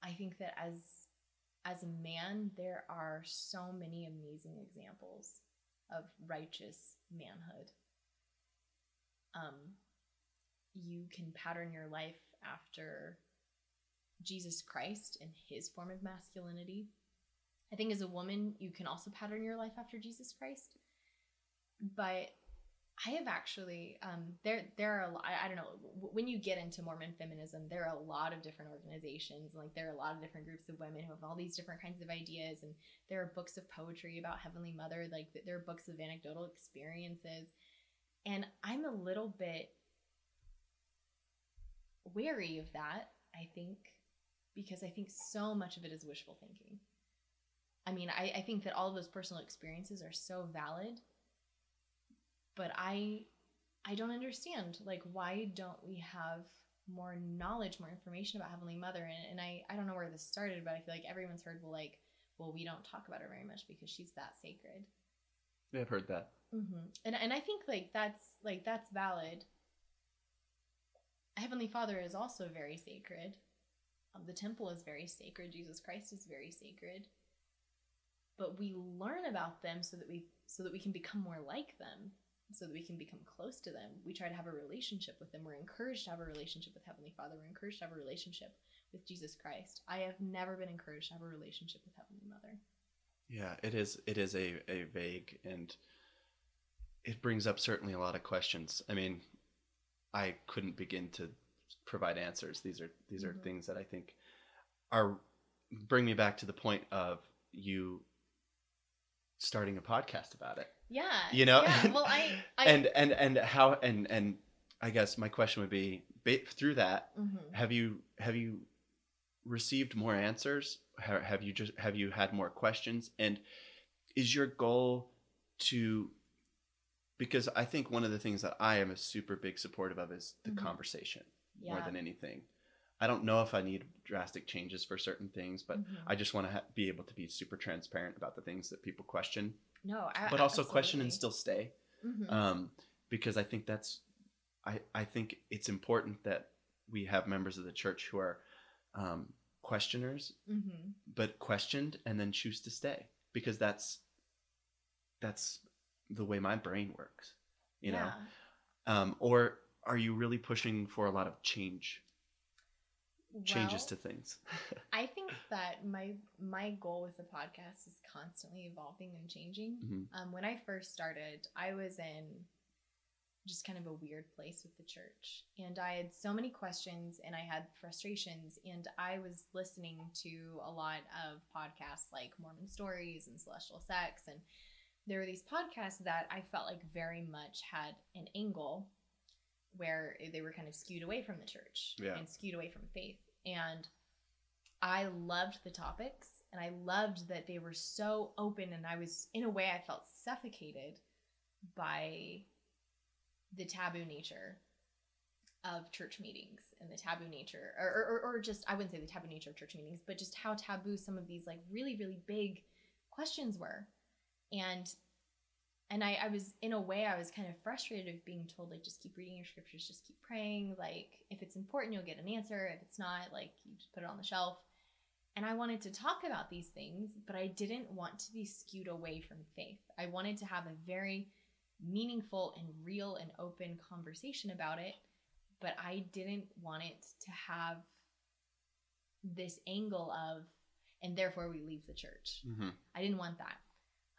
I think that as as a man, there are so many amazing examples of righteous manhood. Um, you can pattern your life after Jesus Christ and his form of masculinity. I think as a woman, you can also pattern your life after Jesus Christ. But I have actually um, there there are a lot, I, don't know when you get into Mormon feminism there are a lot of different organizations like there are a lot of different groups of women who have all these different kinds of ideas and there are books of poetry about Heavenly Mother like th- there are books of anecdotal experiences and I'm a little bit wary of that I think because I think so much of it is wishful thinking. I mean I, I think that all of those personal experiences are so valid but I I don't understand like why don't we have more knowledge, more information about Heavenly Mother? And, and I I don't know where this started, but I feel like everyone's heard well like well we don't talk about her very much because she's that sacred. yeah i've heard that Mm-hmm. And and I think like that's like that's valid. Heavenly Father is also very sacred. Um, the temple is very sacred. Jesus Christ is very sacred. But we learn about them so that we so that we can become more like them, so that we can become close to them. We try to have a relationship with them. We're encouraged to have a relationship with Heavenly Father. We're encouraged to have a relationship with Jesus Christ. I have never been encouraged to have a relationship with Heavenly Mother. Yeah, it is. It is a, a vague and it brings up certainly a lot of questions. I mean, I couldn't begin to provide answers. These are these are Mhm. things that I think are bring me back to the point of you starting a podcast about it. Yeah, You know, Yeah, well, I, I and and and how and and I guess my question would be through that Mhm. have you have you received more answers? Have you just have you had more questions? And is your goal to because i think one of the things that i am a super big supportive of is the Mhm. conversation more than anything. I don't know if i need drastic changes for certain things but Mhm. i just want to ha- be able to be super transparent about the things that people question no, I, but also question and still stay Mhm. um, because I think that's I, I think it's important that we have members of the church who are um, questioners, Mhm. but questioned and then choose to stay because that's that's the way my brain works, you know. Um, or are you really pushing for a lot of change, changes Well, to things? I think that my my goal with the podcast is constantly evolving and changing. Mhm. Um, when I first started, I was in just kind of a weird place with the church, and I had so many questions and I had frustrations, and I was listening to a lot of podcasts like Mormon Stories and Celestial Sex, and there were these podcasts that I felt like very much had an angle where they were kind of skewed away from the church Yeah. and skewed away from faith. And I loved the topics and I loved that they were so open and I was in a way I felt suffocated by the taboo nature of church meetings and the taboo nature or, or, or just I wouldn't say the taboo nature of church meetings, but just how taboo some of these like really, really big questions were. And and I, I was in a way I was kind of frustrated of being told like just keep reading your scriptures, just keep praying. Like if it's important, you'll get an answer. If it's not, like you just put it on the shelf. And I wanted to talk about these things, but I didn't want to be skewed away from faith. I wanted to have a very meaningful and real and open conversation about it, but I didn't want it to have this angle of, and therefore we leave the church. Mm-hmm. I didn't want that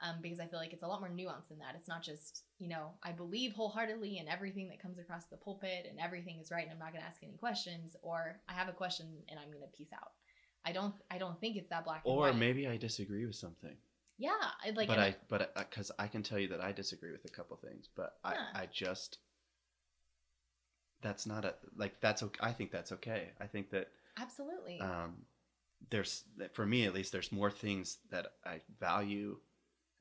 um, because I feel like it's a lot more nuanced than that. It's not just, you know, I believe wholeheartedly in everything that comes across the pulpit and everything is right and I'm not going to ask any questions, or I have a question and I'm going to peace out. I don't. I don't think it's that black and Or white. maybe I disagree with something. yeah, I'd like, but and I, but because I can tell you that I disagree with a couple things, but Yeah. I, I just that's not a like that's okay. I think that's okay. I think that absolutely. um, there's for me at least there's more things that I value,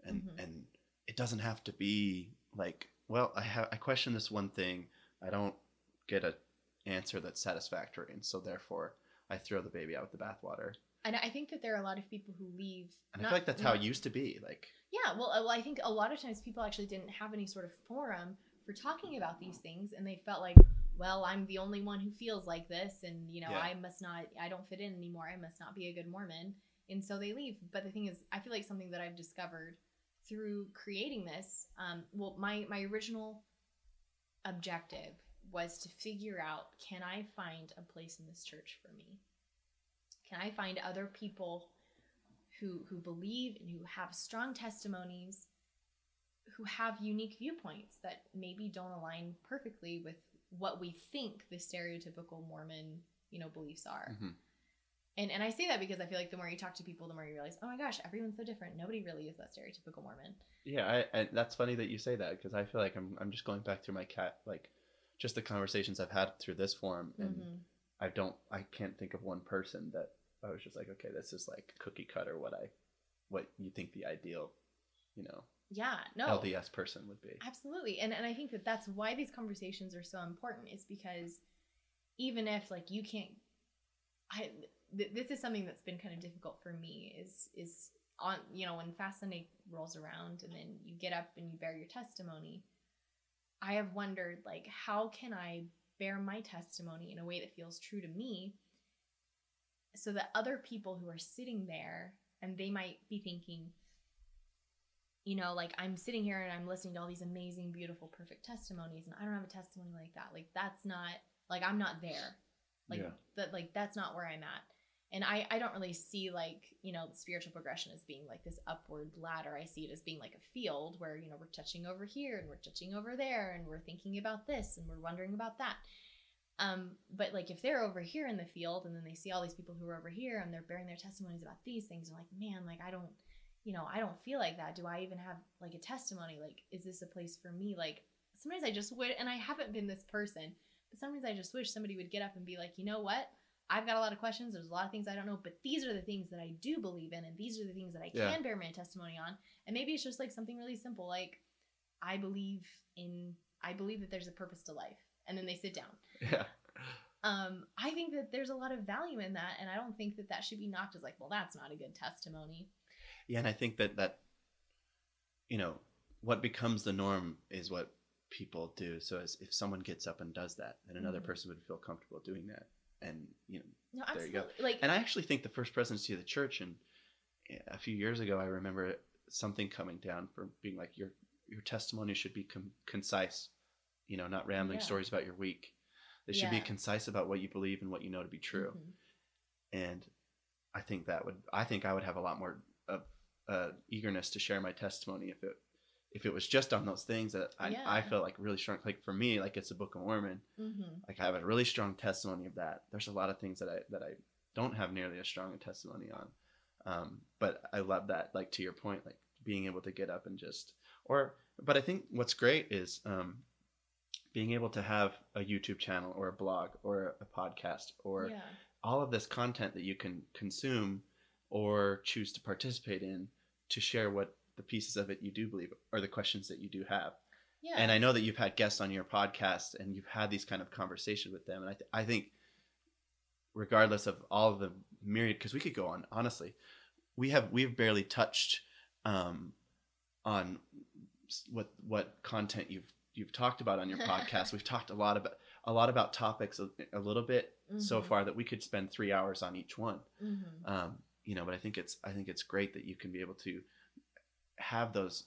and Mhm. and it doesn't have to be like well I have I question this one thing I don't get a answer that's satisfactory and so therefore I throw the baby out with the bathwater and I think that there are a lot of people who leave. and I feel like that's how not- it used to be like Yeah, well, uh, well, I think a lot of times people actually didn't have any sort of forum for talking about these things, and they felt like, well, I'm the only one who feels like this, and you know, Yeah. I must not, I don't fit in anymore. I must not be a good Mormon, and so they leave. But the thing is, I feel like something that I've discovered through creating this, um, well, my my original objective was to figure out, can I find a place in this church for me? Can I find other people who who believe and who have strong testimonies who have unique viewpoints that maybe don't align perfectly with what we think the stereotypical mormon you know beliefs are Mhm. And and i say that because i feel like the more you talk to people the more you realize oh my gosh everyone's so different nobody really is that stereotypical mormon Yeah, I, and that's funny that you say that because I feel like I'm I'm just going back through my cat like just the conversations I've had through this forum, and Mhm. I don't I can't think of one person that I was just like, okay, this is like cookie cutter what I what you think the ideal, you know, yeah no LDS person would be. Absolutely. And and I think that that's why these conversations are so important is because even if like you can't I th- this is something that's been kind of difficult for me is is on you know when fast Sunday rolls around and then you get up and you bear your testimony I have wondered like how can I bear my testimony in a way that feels true to me so that other people who are sitting there and they might be thinking you know, like I'm sitting here and I'm listening to all these amazing, beautiful, perfect testimonies, and I don't have a testimony like that. Like that's not like I'm not there. Like Yeah. that like that's not where I'm at. And I, I don't really see like, you know, spiritual progression as being like this upward ladder. I see it as being like a field where, you know, we're touching over here and we're touching over there and we're thinking about this and we're wondering about that. Um, but like if they're over here in the field and then they see all these people who are over here and they're bearing their testimonies about these things, and like, man, like I don't you know, I don't feel like that. Do I even have like a testimony? Like, is this a place for me? Like, sometimes I just would, and I haven't been this person, but sometimes I just wish somebody would get up and be like, you know what? I've got a lot of questions. There's a lot of things I don't know, but these are the things that I do believe in, and these are the things that I Yeah. can bear my testimony on. And maybe it's just like something really simple, like I believe in, I believe that there's a purpose to life, and then they sit down. Yeah. Um, I think that there's a lot of value in that, and I don't think that that should be knocked as like, well, that's not a good testimony. Yeah, and I think that that you know what becomes the norm is what people do. So as if someone gets up and does that, then another Mhm. person would feel comfortable doing that, and you know. No, There you go. Like, And I actually think the first presidency of the church, and a few years ago, I remember something coming down for being like your your testimony should be com- concise, you know, not rambling Yeah. stories about your week. They should be concise about what you believe and what you know to be true. mhm. and I think that would I think I would have a lot more of uh, eagerness to share my testimony if it if it was just on those things that I, I felt like really strong like for me like it's the Book of Mormon Mhm. like I have a really strong testimony of that there's a lot of things that I that I don't have nearly as strong a testimony on um, but I love that like to your point like being able to get up and just or but I think what's great is um, being able to have a YouTube channel or a blog or a podcast or yeah. all of this content that you can consume or choose to participate in to share what the pieces of it you do believe or the questions that you do have. Yeah. And I know that you've had guests on your podcast and you've had these kind of conversations with them. And I, th- I think, regardless of all the myriad, because we could go on, honestly, we have we've barely touched um, on what what content you've you've talked about on your podcast. we've talked a lot about a lot about topics a, a little bit so Mhm. far that we could spend three hours on each one Mhm. um, you know but i think it's i think it's great that you can be able to have those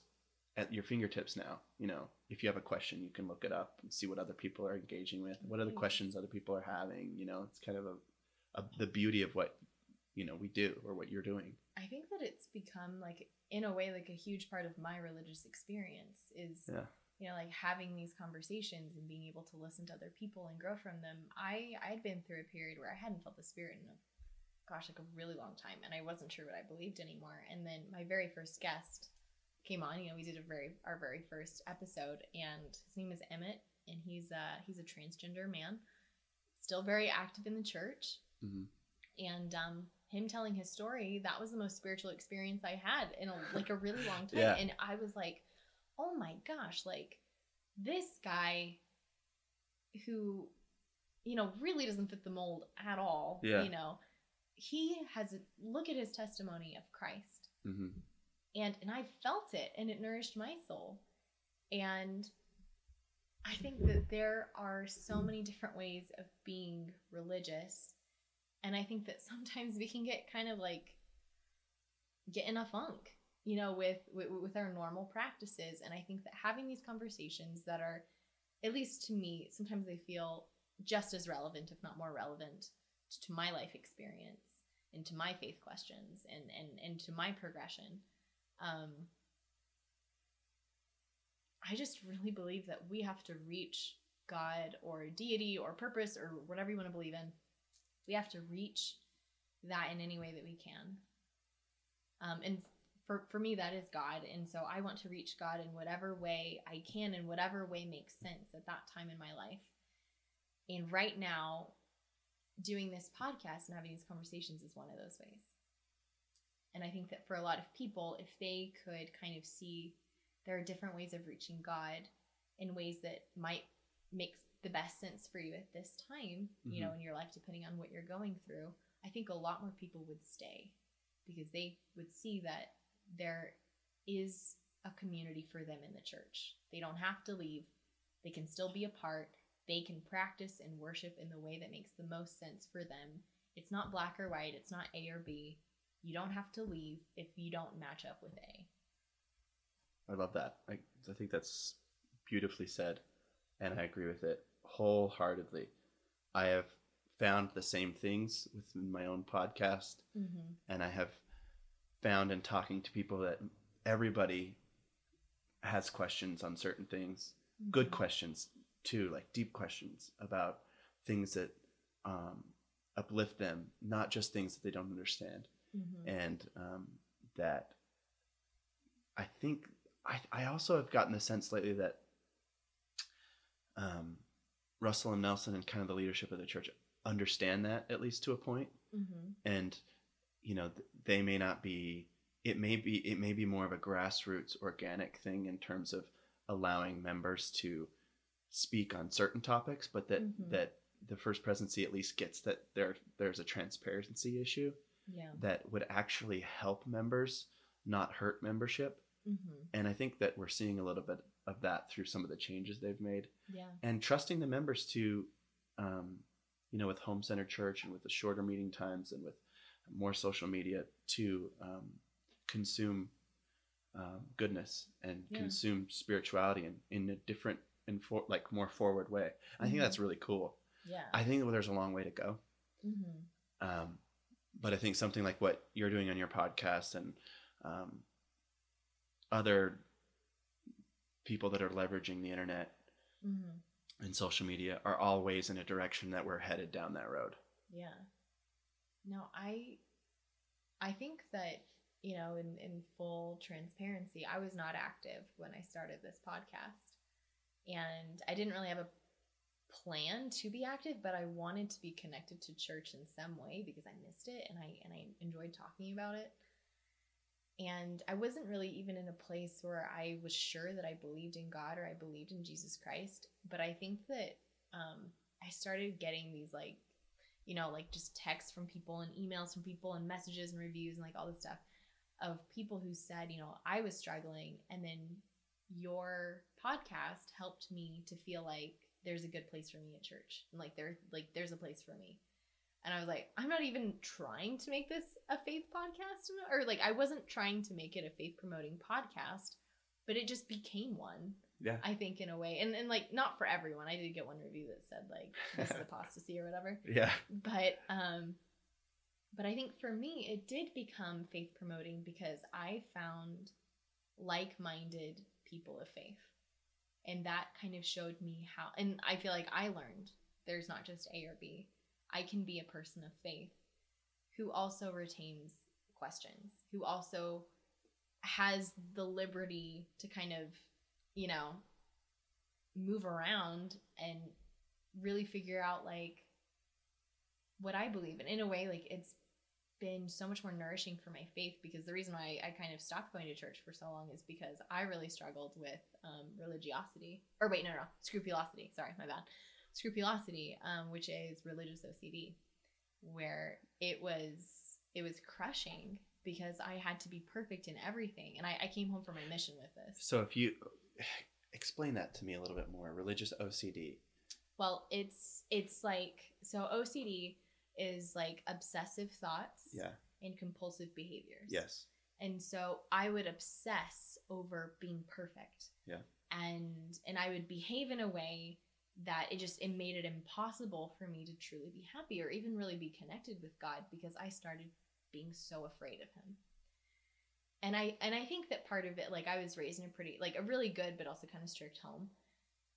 at your fingertips now you know if you have a question you can look it up and see what other people are engaging with what are the questions other people are having you know it's kind of a, a the beauty of what you know we do or what you're doing I think that it's become like in a way like a huge part of my religious experience is Yeah. you know like having these conversations and being able to listen to other people and grow from them. I I'd been through a period where I hadn't felt the spirit in a gosh like a really long time and I wasn't sure what I believed anymore. And then my very first guest came on, you know, we did a very our very first episode and his name is Emmett and he's uh he's a transgender man still very active in the church Mhm. and um, him telling his story that was the most spiritual experience i had in a, like a really long time Yeah. and i was like oh my gosh like this guy who you know really doesn't fit the mold at all Yeah. you know he has a look at his testimony of christ hmm and and I felt it and it nourished my soul. And I think that there are so many different ways of being religious and I think that sometimes we can get kind of like get in a funk, you know, with with, with our normal practices and I think that having these conversations that are at least to me sometimes they feel just as relevant if not more relevant to my life experience and to my faith questions and and and to my progression um, I just really believe that we have to reach God or deity or purpose or whatever you want to believe in. We have to reach that in any way that we can. Um, and for, for me, that is God. And so I want to reach God in whatever way I can, in whatever way makes sense at that time in my life. And right now, doing this podcast and having these conversations is one of those ways. And I think that for a lot of people, if they could kind of see there are different ways of reaching God in ways that might make the best sense for you at this time, you know, mm-hmm. in your life, depending on what you're going through, I think a lot more people would stay because they would see that there is a community for them in the church. They don't have to leave, they can still be a part, they can practice and worship in the way that makes the most sense for them. It's not black or white, it's not A or B. You don't have to leave if you don't match up with A. I love that. I, I think that's beautifully said, and I agree with it wholeheartedly. I have found the same things within my own podcast, Mm-hmm. and I have found in talking to people that everybody has questions on certain things, good questions too, like deep questions about things that um, uplift them, not just things that they don't understand Mm-hmm. and um, that I think I, I also have gotten the sense lately that um, Russell M. Nelson and kind of the leadership of the church understand that at least to a point, Mm-hmm. and you know they may not be. It may be it may be more of a grassroots organic thing in terms of allowing members to speak on certain topics, but that Mhm. that the first presidency at least gets that there there's a transparency issue Yeah. that would actually help members, not hurt membership. Mm-hmm. And I think that we're seeing a little bit of that through some of the changes they've made Yeah. and trusting the members to, um, you know, with Home Centered Church and with the shorter meeting times and with more social media to um, consume um, goodness and Yeah. consume spirituality in, in a different and for, like more forward way. I think Mhm. that's really cool. Yeah. I think there's a long way to go. mm-hmm. Um, but I think something like what you're doing on your podcast and um, other people that are leveraging the internet Mm-hmm. and social media are always in a direction that we're headed down that road. Yeah. No, I I think that, you know, in, in full transparency, I was not active when I started this podcast. and I didn't really have a plan to be active, but I wanted to be connected to church in some way because I missed it and I and I enjoyed talking about it. And I wasn't really even in a place where I was sure that I believed in God or I believed in Jesus Christ. But I think that um, I started getting these like, you know, like just texts from people and emails from people and messages and reviews and like all this stuff of people who said, you know, I was struggling and then your podcast helped me to feel like there's a good place for me at church. And like there like there's a place for me. And i was like i'm not even trying to make this a faith podcast or like i wasn't trying to make it a faith promoting podcast but it just became one Yeah. i think in a way. And, and like not for everyone. I did get one review that said like this is apostasy or whatever. Yeah. but um but i think for me it did become faith promoting because i found like-minded people of faith and that kind of showed me how and i feel like i learned there's not just a or b. I can be a person of faith who also retains questions who also has the liberty to kind of you know move around and really figure out like what i believe in. In a way like it's been so much more nourishing for my faith because the reason why I kind of stopped going to church for so long is because I really struggled with um, religiosity. Or wait, no, no, no, scrupulosity. Sorry, my bad. Scrupulosity, um, which is religious OCD, where it was it was crushing because I had to be perfect in everything, and I, I came home from my mission with this. So if you explain that to me a little bit more, religious OCD. Well, it's it's like so OCD is like obsessive thoughts Yeah. and compulsive behaviors. Yes. And so I would obsess over being perfect. Yeah. And and I would behave in a way that it just it made it impossible for me to truly be happy or even really be connected with God because I started being so afraid of him. And I and I think that part of it like I was raised in a pretty like a really good but also kind of strict home.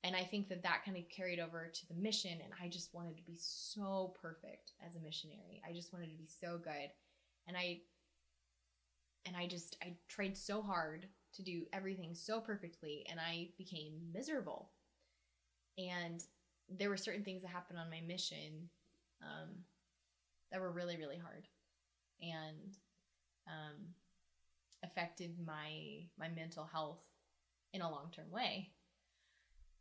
And I think that that kind of carried over to the mission and I just wanted to be so perfect as a missionary. I just wanted to be so good. And I and I just I tried so hard to do everything so perfectly and I became miserable. And there were certain things that happened on my mission um, that were really really hard and um, affected my my mental health in a long term way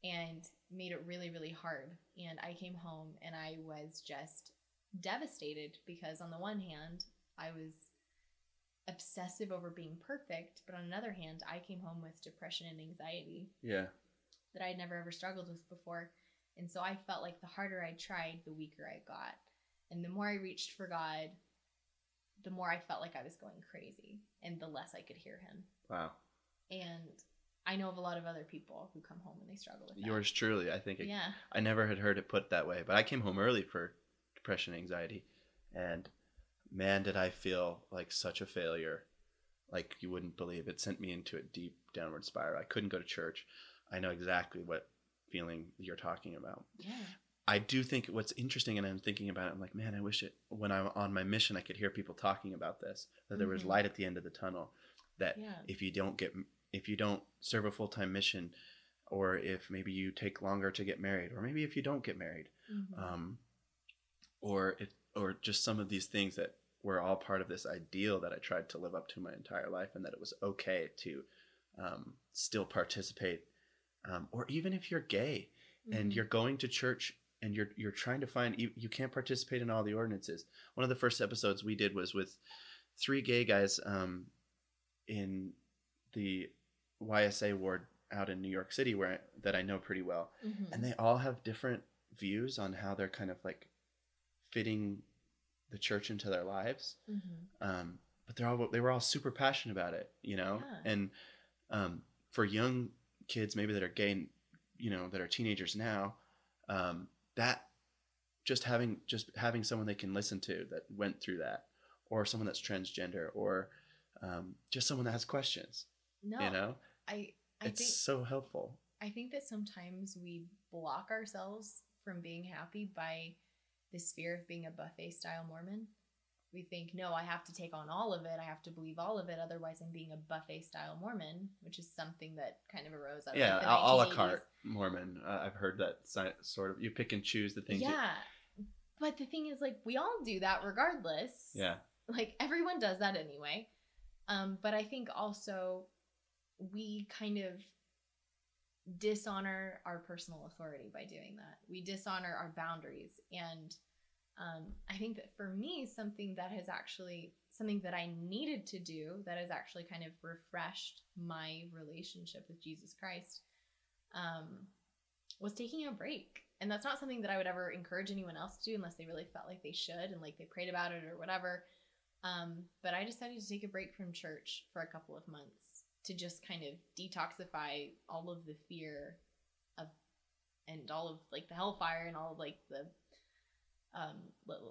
and made it really really hard and I came home and I was just devastated because on the one hand I was obsessive over being perfect, but on another hand, I came home with depression and anxiety Yeah. that I'd never ever struggled with before. And so I felt like the harder I tried, the weaker I got. And the more I reached for God, the more I felt like I was going crazy and the less I could hear him. Wow. And I know of a lot of other people who come home and they struggle with that. Yours truly. I think it, Yeah. I never had heard it put that way, but I came home early for depression, anxiety, and man, did I feel like such a failure. Like you wouldn't believe. It sent me into a deep downward spiral. I couldn't go to church. I know exactly what feeling you're talking about. Yeah. I do think what's interesting, and I'm thinking about it. I'm like, man, I wish it when I'm on my mission, I could hear people talking about this. That there was Mhm. light at the end of the tunnel. That Yeah. if you don't get, if you don't serve a full time mission, or if maybe you take longer to get married, or maybe if you don't get married, Mhm. um, or if, or just some of these things that were all part of this ideal that I tried to live up to my entire life, and that it was okay to um, still participate, um, or even if you're gay and Mhm. you're going to church and you're you're trying to find you, you can't participate in all the ordinances. One of the first episodes we did was with three gay guys um, in the YSA ward out in New York City where that I know pretty well Mhm. and they all have different views on how they're kind of like fitting the church into their lives Mhm. um, but they're all they were all super passionate about it you know Yeah. and um, for young kids maybe that are gay you know that are teenagers now um, that just having just having someone they can listen to that went through that or someone that's transgender or um, just someone that has questions No. you know I I it's think so helpful I think that sometimes we block ourselves from being happy by this fear of being a buffet style Mormon. we think, no, I have to take on all of it. I have to believe all of it. Otherwise, I'm being a buffet style Mormon, which is something that kind of arose out Yeah, of a, a la carte Mormon. Uh, I've heard that sort of. You pick and choose the things. you- Yeah. But the thing is, like, we all do that regardless. yeah. Like, everyone does that anyway. Um, but I think also we kind of dishonor our personal authority by doing that. We dishonor our boundaries. And um, I think that for me, something that has actually, something that I needed to do that has actually kind of refreshed my relationship with Jesus Christ um, was taking a break. And that's not something that I would ever encourage anyone else to do unless they really felt like they should and like they prayed about it or whatever. Um, but I decided to take a break from church for a couple of months to just kind of detoxify all of the fear of and all of like the hellfire and all of like the um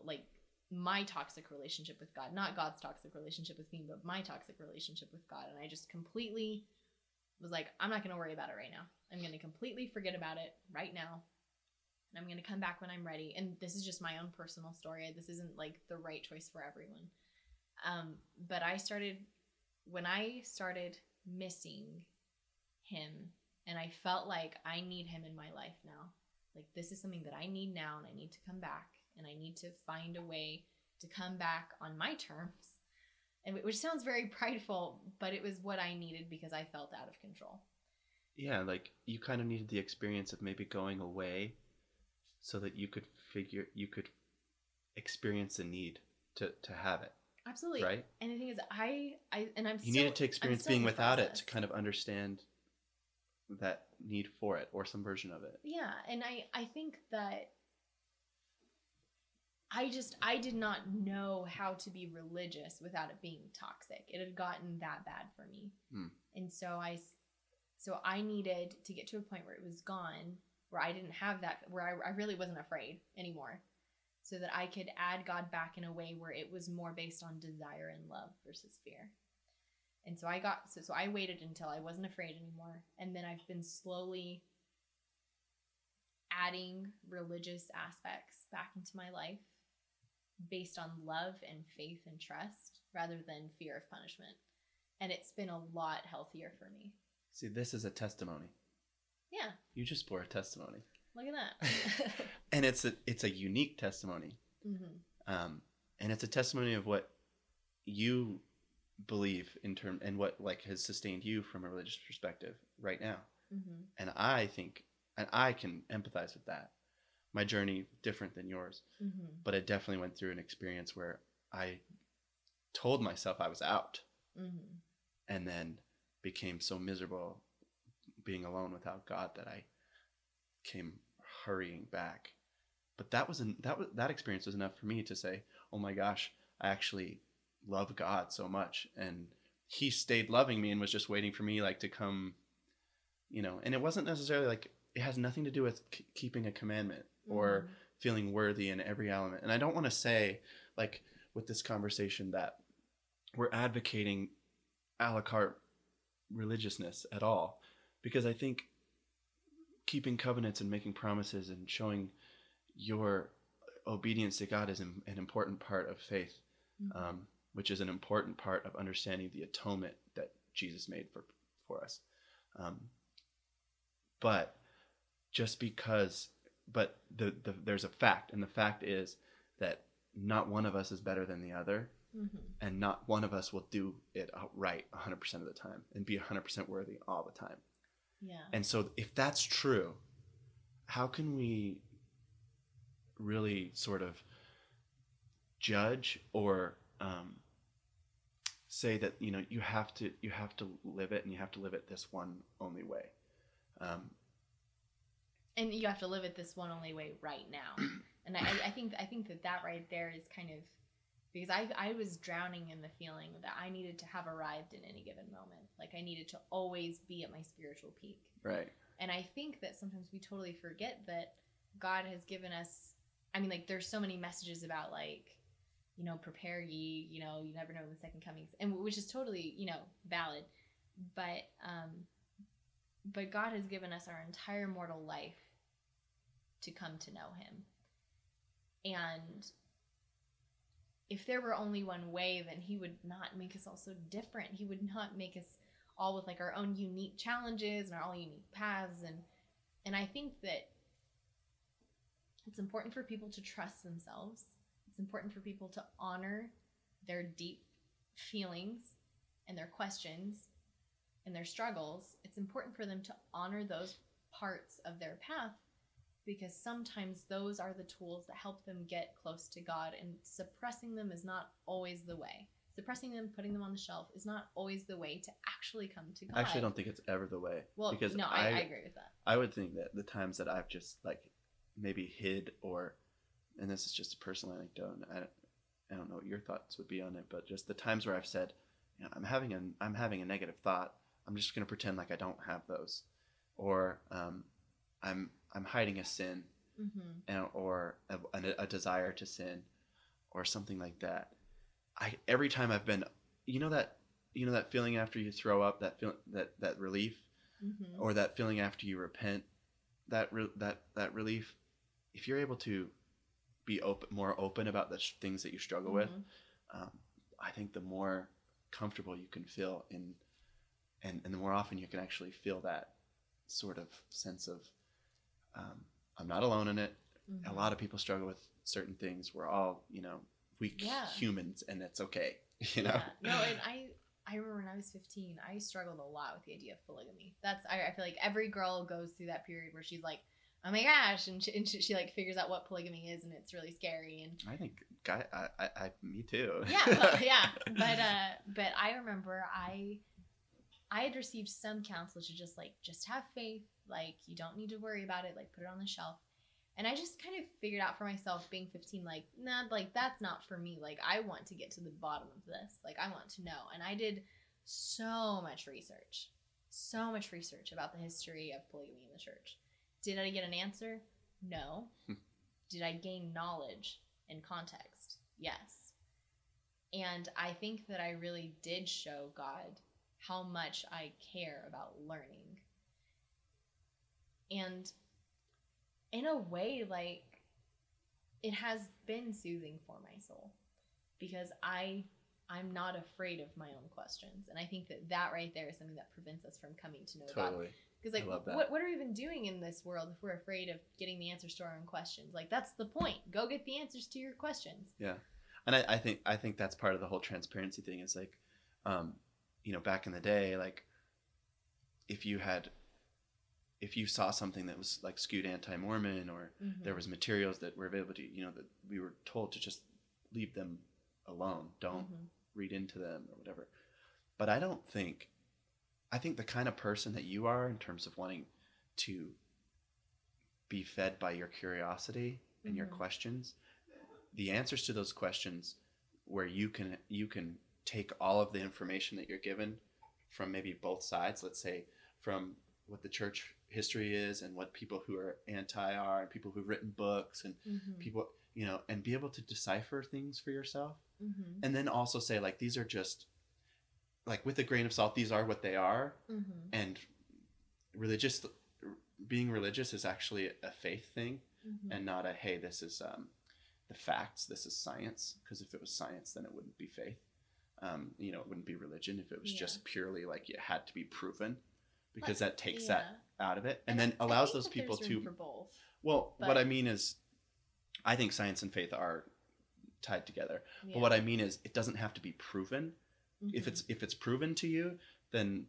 like my toxic relationship with God, not God's toxic relationship with me, but my toxic relationship with God. And I just completely was like, I'm not going to worry about it right now. I'm going to completely forget about it right now. And I'm going to come back when I'm ready. And this is just my own personal story. This isn't like the right choice for everyone. Um, but I started, when I started missing him, and I felt like I need him in my life now. Like, this is something that I need now, and I need to come back, and I need to find a way to come back on my terms. And which sounds very prideful, but it was what I needed because I felt out of control. Yeah, like you kind of needed the experience of maybe going away so that you could figure you could experience the need to to have it, Absolutely. right? And the thing is, I, I, and I'm You still, needed to experience being without it to kind of understand that need for it or some version of it. Yeah, and I I think that I just I did not know how to be religious without it being toxic. It had gotten that bad for me. Hmm. And so I, so I needed to get to a point where it was gone, where I didn't have that where I, I really wasn't afraid anymore. So that I could add God back in a way where it was more based on desire and love versus fear. And so I got so so I waited until I wasn't afraid anymore. And then I've been slowly adding religious aspects back into my life based on love and faith and trust rather than fear of punishment. And it's been a lot healthier for me. See, this is a testimony. Yeah, You just bore a testimony, look at that. and it's a it's a unique testimony, hmm um, and it's a testimony of what you believe in term and what like has sustained you from a religious perspective right now. hmm And I think, and I can empathize with that. My journey different than yours, hmm but I definitely went through an experience where I told myself I was out, hmm and then became so miserable being alone without God that I came hurrying back. But that was an, that was that experience was enough for me to say, "Oh my gosh, I actually love God so much," and He stayed loving me and was just waiting for me like to come, you know. And it wasn't necessarily like it has nothing to do with k- keeping a commandment or mm-hmm. feeling worthy in every element. And I don't want to say, like, with this conversation that we're advocating a la carte religiousness at all, because I think keeping covenants and making promises and showing your obedience to God is an an important part of faith, Mhm. um, which is an important part of understanding the atonement that Jesus made for for us. Um, but just because, but the, the there's a fact, and the fact is that not one of us is better than the other, hmm and not one of us will do it right 100% of the time and be 100% worthy all the time. Yeah. And so, if that's true, how can we really sort of judge or um, say that you know you have to you have to live it and you have to live it this one only way? Um, and you have to live it this one only way right now and I, I think i think that that right there is kind of because I, I was drowning in the feeling that i needed to have arrived in any given moment. Like i needed to always be at my spiritual peak. Right. and i think that sometimes we totally forget that god has given us i mean like there's so many messages about like you know prepare ye you know you never know when the second comings and which is totally you know valid. But um but god has given us our entire mortal life to come to know him. And if there were only one way, then he would not make us all so different. He would not make us all with like our own unique challenges and our all unique paths and and I think that it's important for people to trust themselves. It's important for people to honor their deep feelings and their questions and their struggles. It's important for them to honor those parts of their path because sometimes those are the tools that help them get close to God, and suppressing them is not always the way. Suppressing them, putting them on the shelf is not always the way to actually come to God. I actually don't think it's ever the way. Well, because no, I, I agree with that. I would think that the times that I've just like maybe hid or, and this is just a personal anecdote. I, don't- I don't know what your thoughts would be on it, but just the times where I've said, you know, I'm having a I'm having a negative thought. I'm just gonna pretend like I don't have those, or um, I'm I'm hiding a sin, Mm-hmm. and, or a, a, a desire to sin, or something like that. I every time I've been, you know that you know that feeling after you throw up, that feel that that relief Mm-hmm. or that feeling after you repent that re- that that relief if you're able to be open more open about the sh- things that you struggle with Mhm. um, i think the more comfortable you can feel in and, and the more often you can actually feel that sort of sense of um, i'm not alone in it a Mhm. lot of people struggle with certain things we're all you know weak Yeah. humans and it's okay you know Yeah. No, and I I remember when I was 15, I struggled a lot with the idea of polygamy. That's I, I feel like every girl goes through that period where she's like, oh my gosh, and she, and she, she like figures out what polygamy is, and it's really scary. And i think guy I, I, I me too yeah, well, yeah, but uh, but I remember I I had received some counsel to just like just have faith, like you don't need to worry about it, like put it on the shelf. And I just kind of figured out for myself, being 15, like, nah, like that's not for me. Like, I want to get to the bottom of this. Like, I want to know. And I did so much research, so much research about the history of polygamy in the church. Did I get an answer? No. Hmm. did I gain knowledge and context? Yes. And I think that I really did show God how much I care about learning. And in a way, like, it has been soothing for my soul because I I'm not afraid of my own questions. And I think that that right there is something that prevents us from coming to know God. totally Because like, I love that. what what are we even doing in this world if we're afraid of getting the answers to our own questions? Like that's the point. Go get the answers to your questions. Yeah, and I, I think I think that's part of the whole transparency thing. Is like, um, you know, back in the day, like, if you had, if you saw something that was like skewed anti-Mormon, or there was materials that were available to you, you know, that we were told to just leave them alone, don't Mhm. read into them or whatever. But I don't think, I think the kind of person that you are in terms of wanting to be fed by your curiosity and your Mhm. questions, the answers to those questions where you can you can take all of the information that you're given from maybe both sides, let's say from what the church history is and what people who are anti are and people who've written books and Mhm. people you know and be able to decipher things for yourself Mhm. and then also say like these are just like with a grain of salt these are what they are Mhm. and religious being religious is actually a faith thing Mhm. and not a hey this is um, the facts this is science because if it was science then it wouldn't be faith um, you know it wouldn't be religion if it was Yeah. just purely like it had to be proven because But- that takes yeah. that out of it and, I- then allows those people to both. well what i mean is i think science and faith are tied together Yeah. but what i mean is it doesn't have to be proven if Mhm. it's if it's proven to you then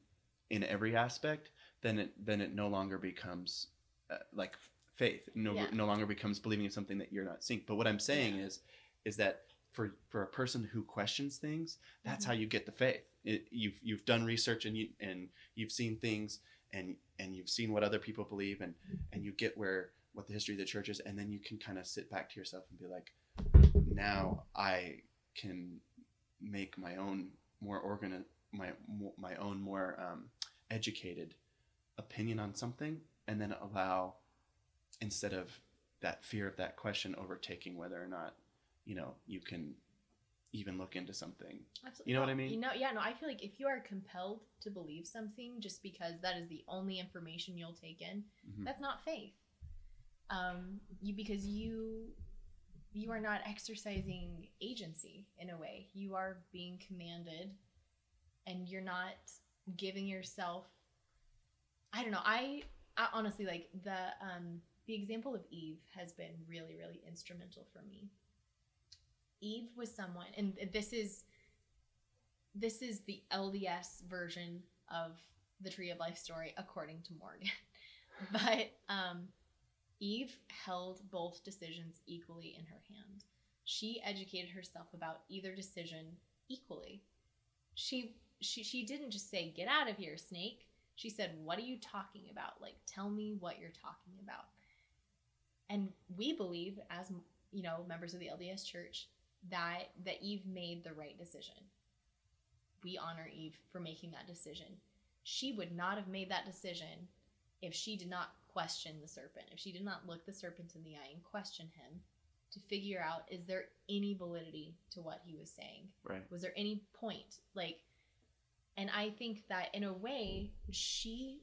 in every aspect then it then it no longer becomes uh, like faith no Yeah. no longer becomes believing in something that you're not seeing but what i'm saying is is that for for a person who questions things that's Mhm. how you get the faith it, you've you've done research and you and you've seen things and and you've seen what other people believe and and you get where what the history of the church is and then you can kind of sit back to yourself and be like now i can make my own more organ my my own more um, educated opinion on something and then allow instead of that fear of that question overtaking whether or not you know you can even look into something Absolutely. You know what I mean? You know, yeah, no, I feel like if you are compelled to believe something just because that is the only information you'll take in, Mhm. that's not faith. Um, you because you you are not exercising agency in a way. You are being commanded and you're not giving yourself I don't know. I, I honestly like the um the example of Eve has been really really instrumental for me. Eve was someone and this is this is the LDS version of the Tree of Life story according to Morgan. but um Eve held both decisions equally in her hand. She educated herself about either decision equally. She she she didn't just say get out of here snake. She said what are you talking about? Like tell me what you're talking about. And we believe as you know members of the LDS church that that Eve made the right decision. We honor Eve for making that decision. She would not have made that decision if she did not question the serpent, if she did not look the serpent in the eye and question him to figure out is there any validity to what he was saying? Right. Was there any point? Like, and I think that in a way, she,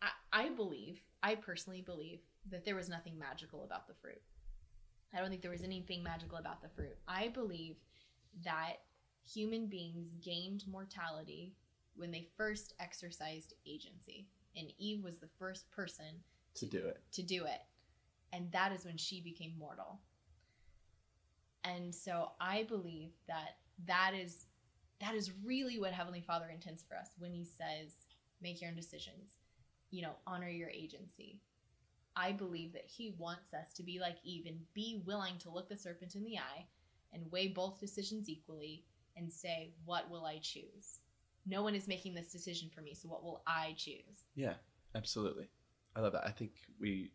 I, I believe, I personally believe that there was nothing magical about the fruit. I don't think there was anything magical about the fruit. I believe that human beings gained mortality when they first exercised agency. And Eve was the first person To do it. to do it. And that is when she became mortal. And so I believe that that is that is really what Heavenly Father intends for us when he says make your own decisions. You know, honor your agency. I believe that he wants us to be like Eve and be willing to look the serpent in the eye and weigh both decisions equally and say, what will I choose? No one is making this decision for me, so what will I choose? Yeah, absolutely. I love that. I think we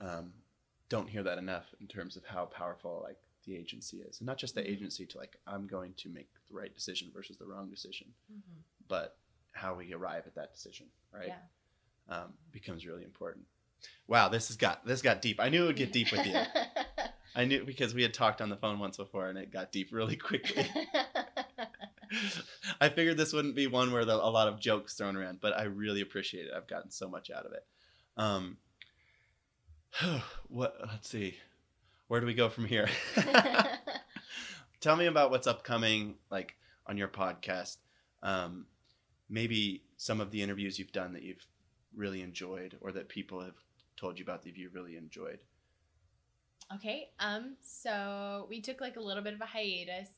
um, don't hear that enough in terms of how powerful like the agency is, and not just the agency to like I'm going to make the right decision versus the wrong decision, but how we arrive at that decision, right? Yeah. Um, becomes really important. Wow, this has got this got deep. I knew it would get deep with you. I knew because we had talked on the phone once before, and it got deep really quickly. I figured this wouldn't be one where the, a lot of jokes thrown around, but I really appreciate it. I've gotten so much out of it. Um, what? Let's see. Where do we go from here? Tell me about what's upcoming, like on your podcast. Um, maybe some of the interviews you've done that you've really enjoyed, or that people have told you about that you really enjoyed. Okay. Um. So we took like a little bit of a hiatus.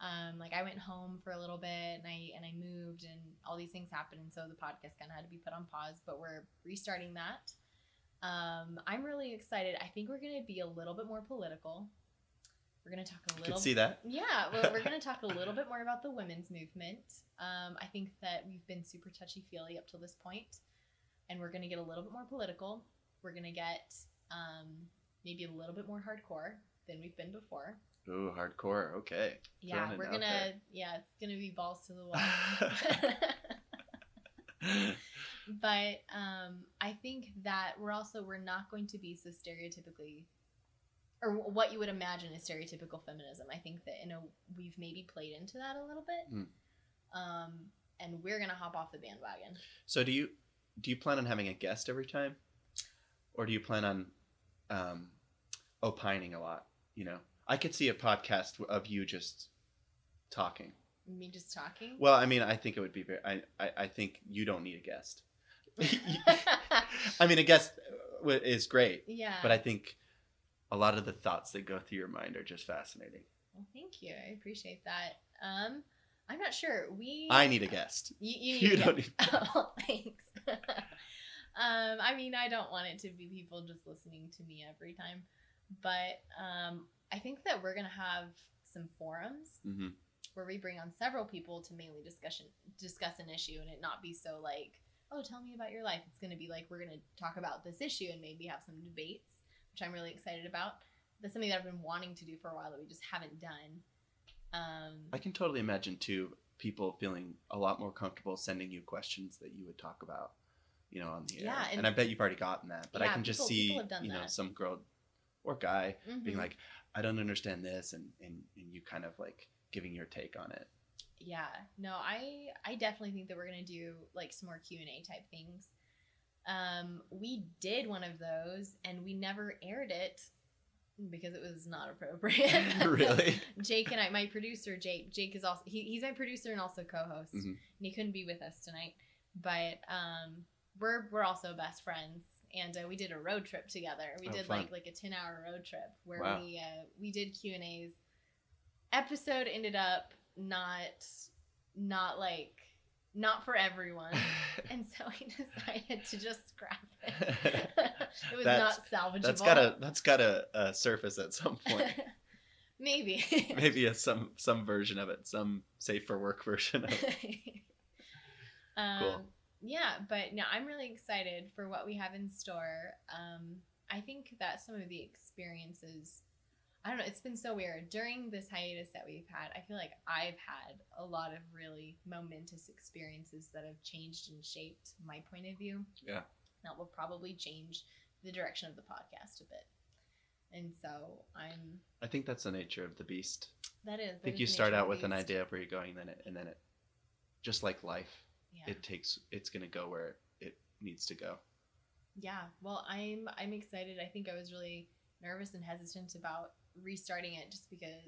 Um. Like I went home for a little bit, and I and I moved, and all these things happened, and so the podcast kind of had to be put on pause. But we're restarting that. Um. I'm really excited. I think we're gonna be a little bit more political. We're gonna talk a little. could see that. Yeah, well, we're going to talk a little bit more about the women's movement. Um, I think that we've been super touchy feely up till this point, and we're going to get a little bit more political. We're going to get um, maybe a little bit more hardcore than we've been before. Ooh, hardcore. Okay. Yeah, Throwing we're gonna. there. Yeah, it's gonna be balls to the wall. but um, I think that we're also we're not going to be so stereotypically, or what you would imagine is stereotypical feminism. I think that you know we've maybe played into that a little bit, Hmm. um, and we're gonna hop off the bandwagon. So do you do you plan on having a guest every time, or do you plan on um, opining a lot? You know, I could see a podcast of you just talking. Me just talking. Well, I mean, I think it would be very. I I, I think you don't need a guest. I mean, a guest uh, is great, yeah. but I think a lot of the thoughts that go through your mind are just fascinating. well, thank you. I appreciate that. Um, I'm not sure. We. I need a guest. You, you, You yeah. don't need- Oh, thanks. um, I mean, I don't want it to be people just listening to me every time, but um, I think that we're gonna have some forums hmm where we bring on several people to mainly discussion discuss an issue, and it not be so like, oh, tell me about your life. It's gonna be like we're gonna talk about this issue and maybe have some debates, which I'm really excited about. That's something that I've been wanting to do for a while that we just haven't done. Um, I can totally imagine too people feeling a lot more comfortable sending you questions that you would talk about, you know, on the air. Yeah, and, and- I bet you've already gotten that. But I can just people- see, people you know, that. some girl or guy being mhm. like, I don't understand this, and, and and you kind of like giving your take on it. yeah no i i definitely think that we're gonna do like some more q&a type things um we did one of those and we never aired it because it was not appropriate. Really? Jake and I, my producer Jake. Jake is also he, he's my producer and also co-host, Mhm. and he couldn't be with us tonight. But um, we're we're also best friends, and uh, we did a road trip together. We Oh, did fun. like like a ten hour road trip where Wow. we uh, we did Q and A's. Episode ended up not not like not for everyone, and so we decided to just scrap it. it was That's- not salvageable. that's gotta that's gotta uh, surface at some point. Maybe. Maybe a, some some version of it, some safe for work version of it. um, Cool. Yeah, but no, I'm really excited for what we have in store. Um, I think that some of the experiences, I don't know, it's been so weird. During this hiatus that we've had, I feel like I've had a lot of really momentous experiences that have changed and shaped my point of view. Yeah. That will probably change the direction of the podcast a bit. And so I'm, I think that's the nature of the beast. that is. I think you start out with an idea of where you're going, then it, and then it, just like life, Yeah. it takes it's gonna go where it needs to go. Yeah, well, I'm I'm excited. I think I was really nervous and hesitant about restarting it just because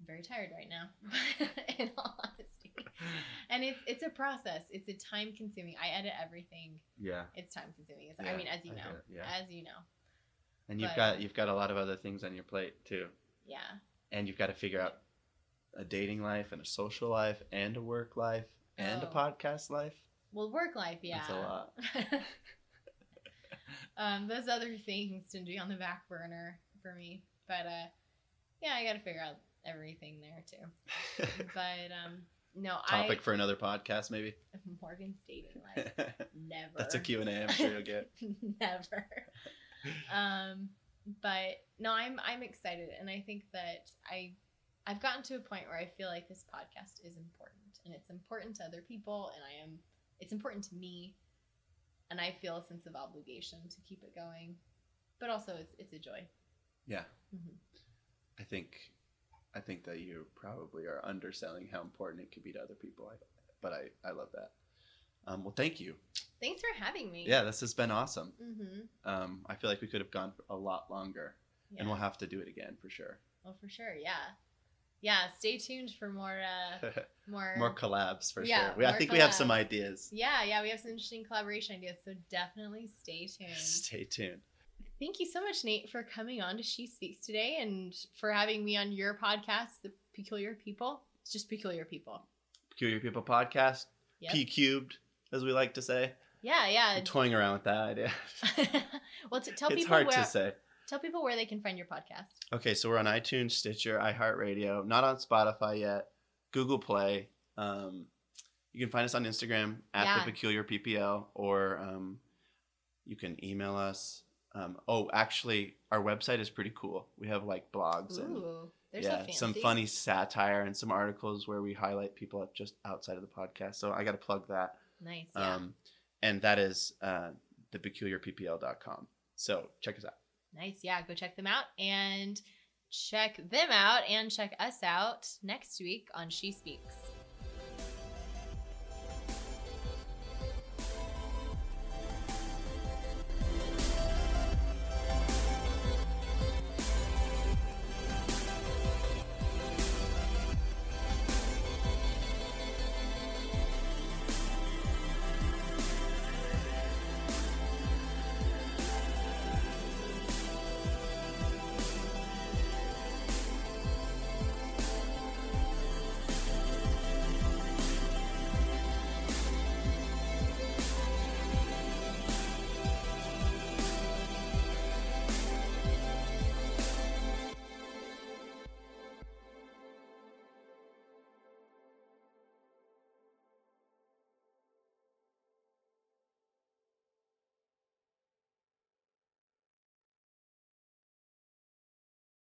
I'm very tired right now. in all honesty, and it's it's a process. It's a time consuming. I edit everything. Yeah, It's time consuming. Yeah, I mean, as you know, yeah. as you know, and you've But- got you've got a lot of other things on your plate too, yeah, and you've got to figure out a dating life and a social life and a work life and a Oh. podcast life. well, work life, yeah, That's a lot. um, those other things tend to be on the back burner for me, but uh, yeah, I got to figure out everything there too. But um, no, Topic for another podcast, maybe. Morgan's dating life. Never. That's a Q and A. I'm sure you'll get. Never. Um, but no, I'm I'm excited, and I think that I I've gotten to a point where I feel like this podcast is important, and it's important to other people, and I am it's important to me, and I feel a sense of obligation to keep it going, but also it's it's a joy. Yeah. Mhm. I think, I think that you probably are underselling how important it could be to other people. I, but I, I love that. Um, well, thank you. Thanks for having me. Yeah, this has been awesome. Mm-hmm. Um, I feel like we could have gone a lot longer, Yeah. and we'll have to do it again for sure. well, for sure. Yeah. Yeah. Stay tuned for more. Uh, more. More collabs for Yeah, sure. We, I think we have some ideas. Yeah, yeah, we have some interesting collaboration ideas, so definitely stay tuned. Stay tuned. Thank you so much, Nate, for coming on to She Speaks today and for having me on your podcast, The Peculiar People. It's just Peculiar People. Peculiar People Podcast, Yep. P cubed, as we like to say. yeah, yeah. I'm toying around with that idea. well, t- tell it's people hard where to say. Tell people where they can find your podcast. Okay, so we're on iTunes, Stitcher, iHeartRadio, not on Spotify yet, Google Play. Um, you can find us on Instagram at Yeah. the Peculiar PPL, or um, you can email us. Um, oh, actually, our website is pretty cool. We have like blogs and Ooh, so yeah, some funny satire and some articles where we highlight people just outside of the podcast. So I got to plug that. Nice. Yeah. Um, and that is uh, thepeculiarppl.com. So check us out. Nice. Yeah. Go check them out and check them out and check us out next week on She Speaks.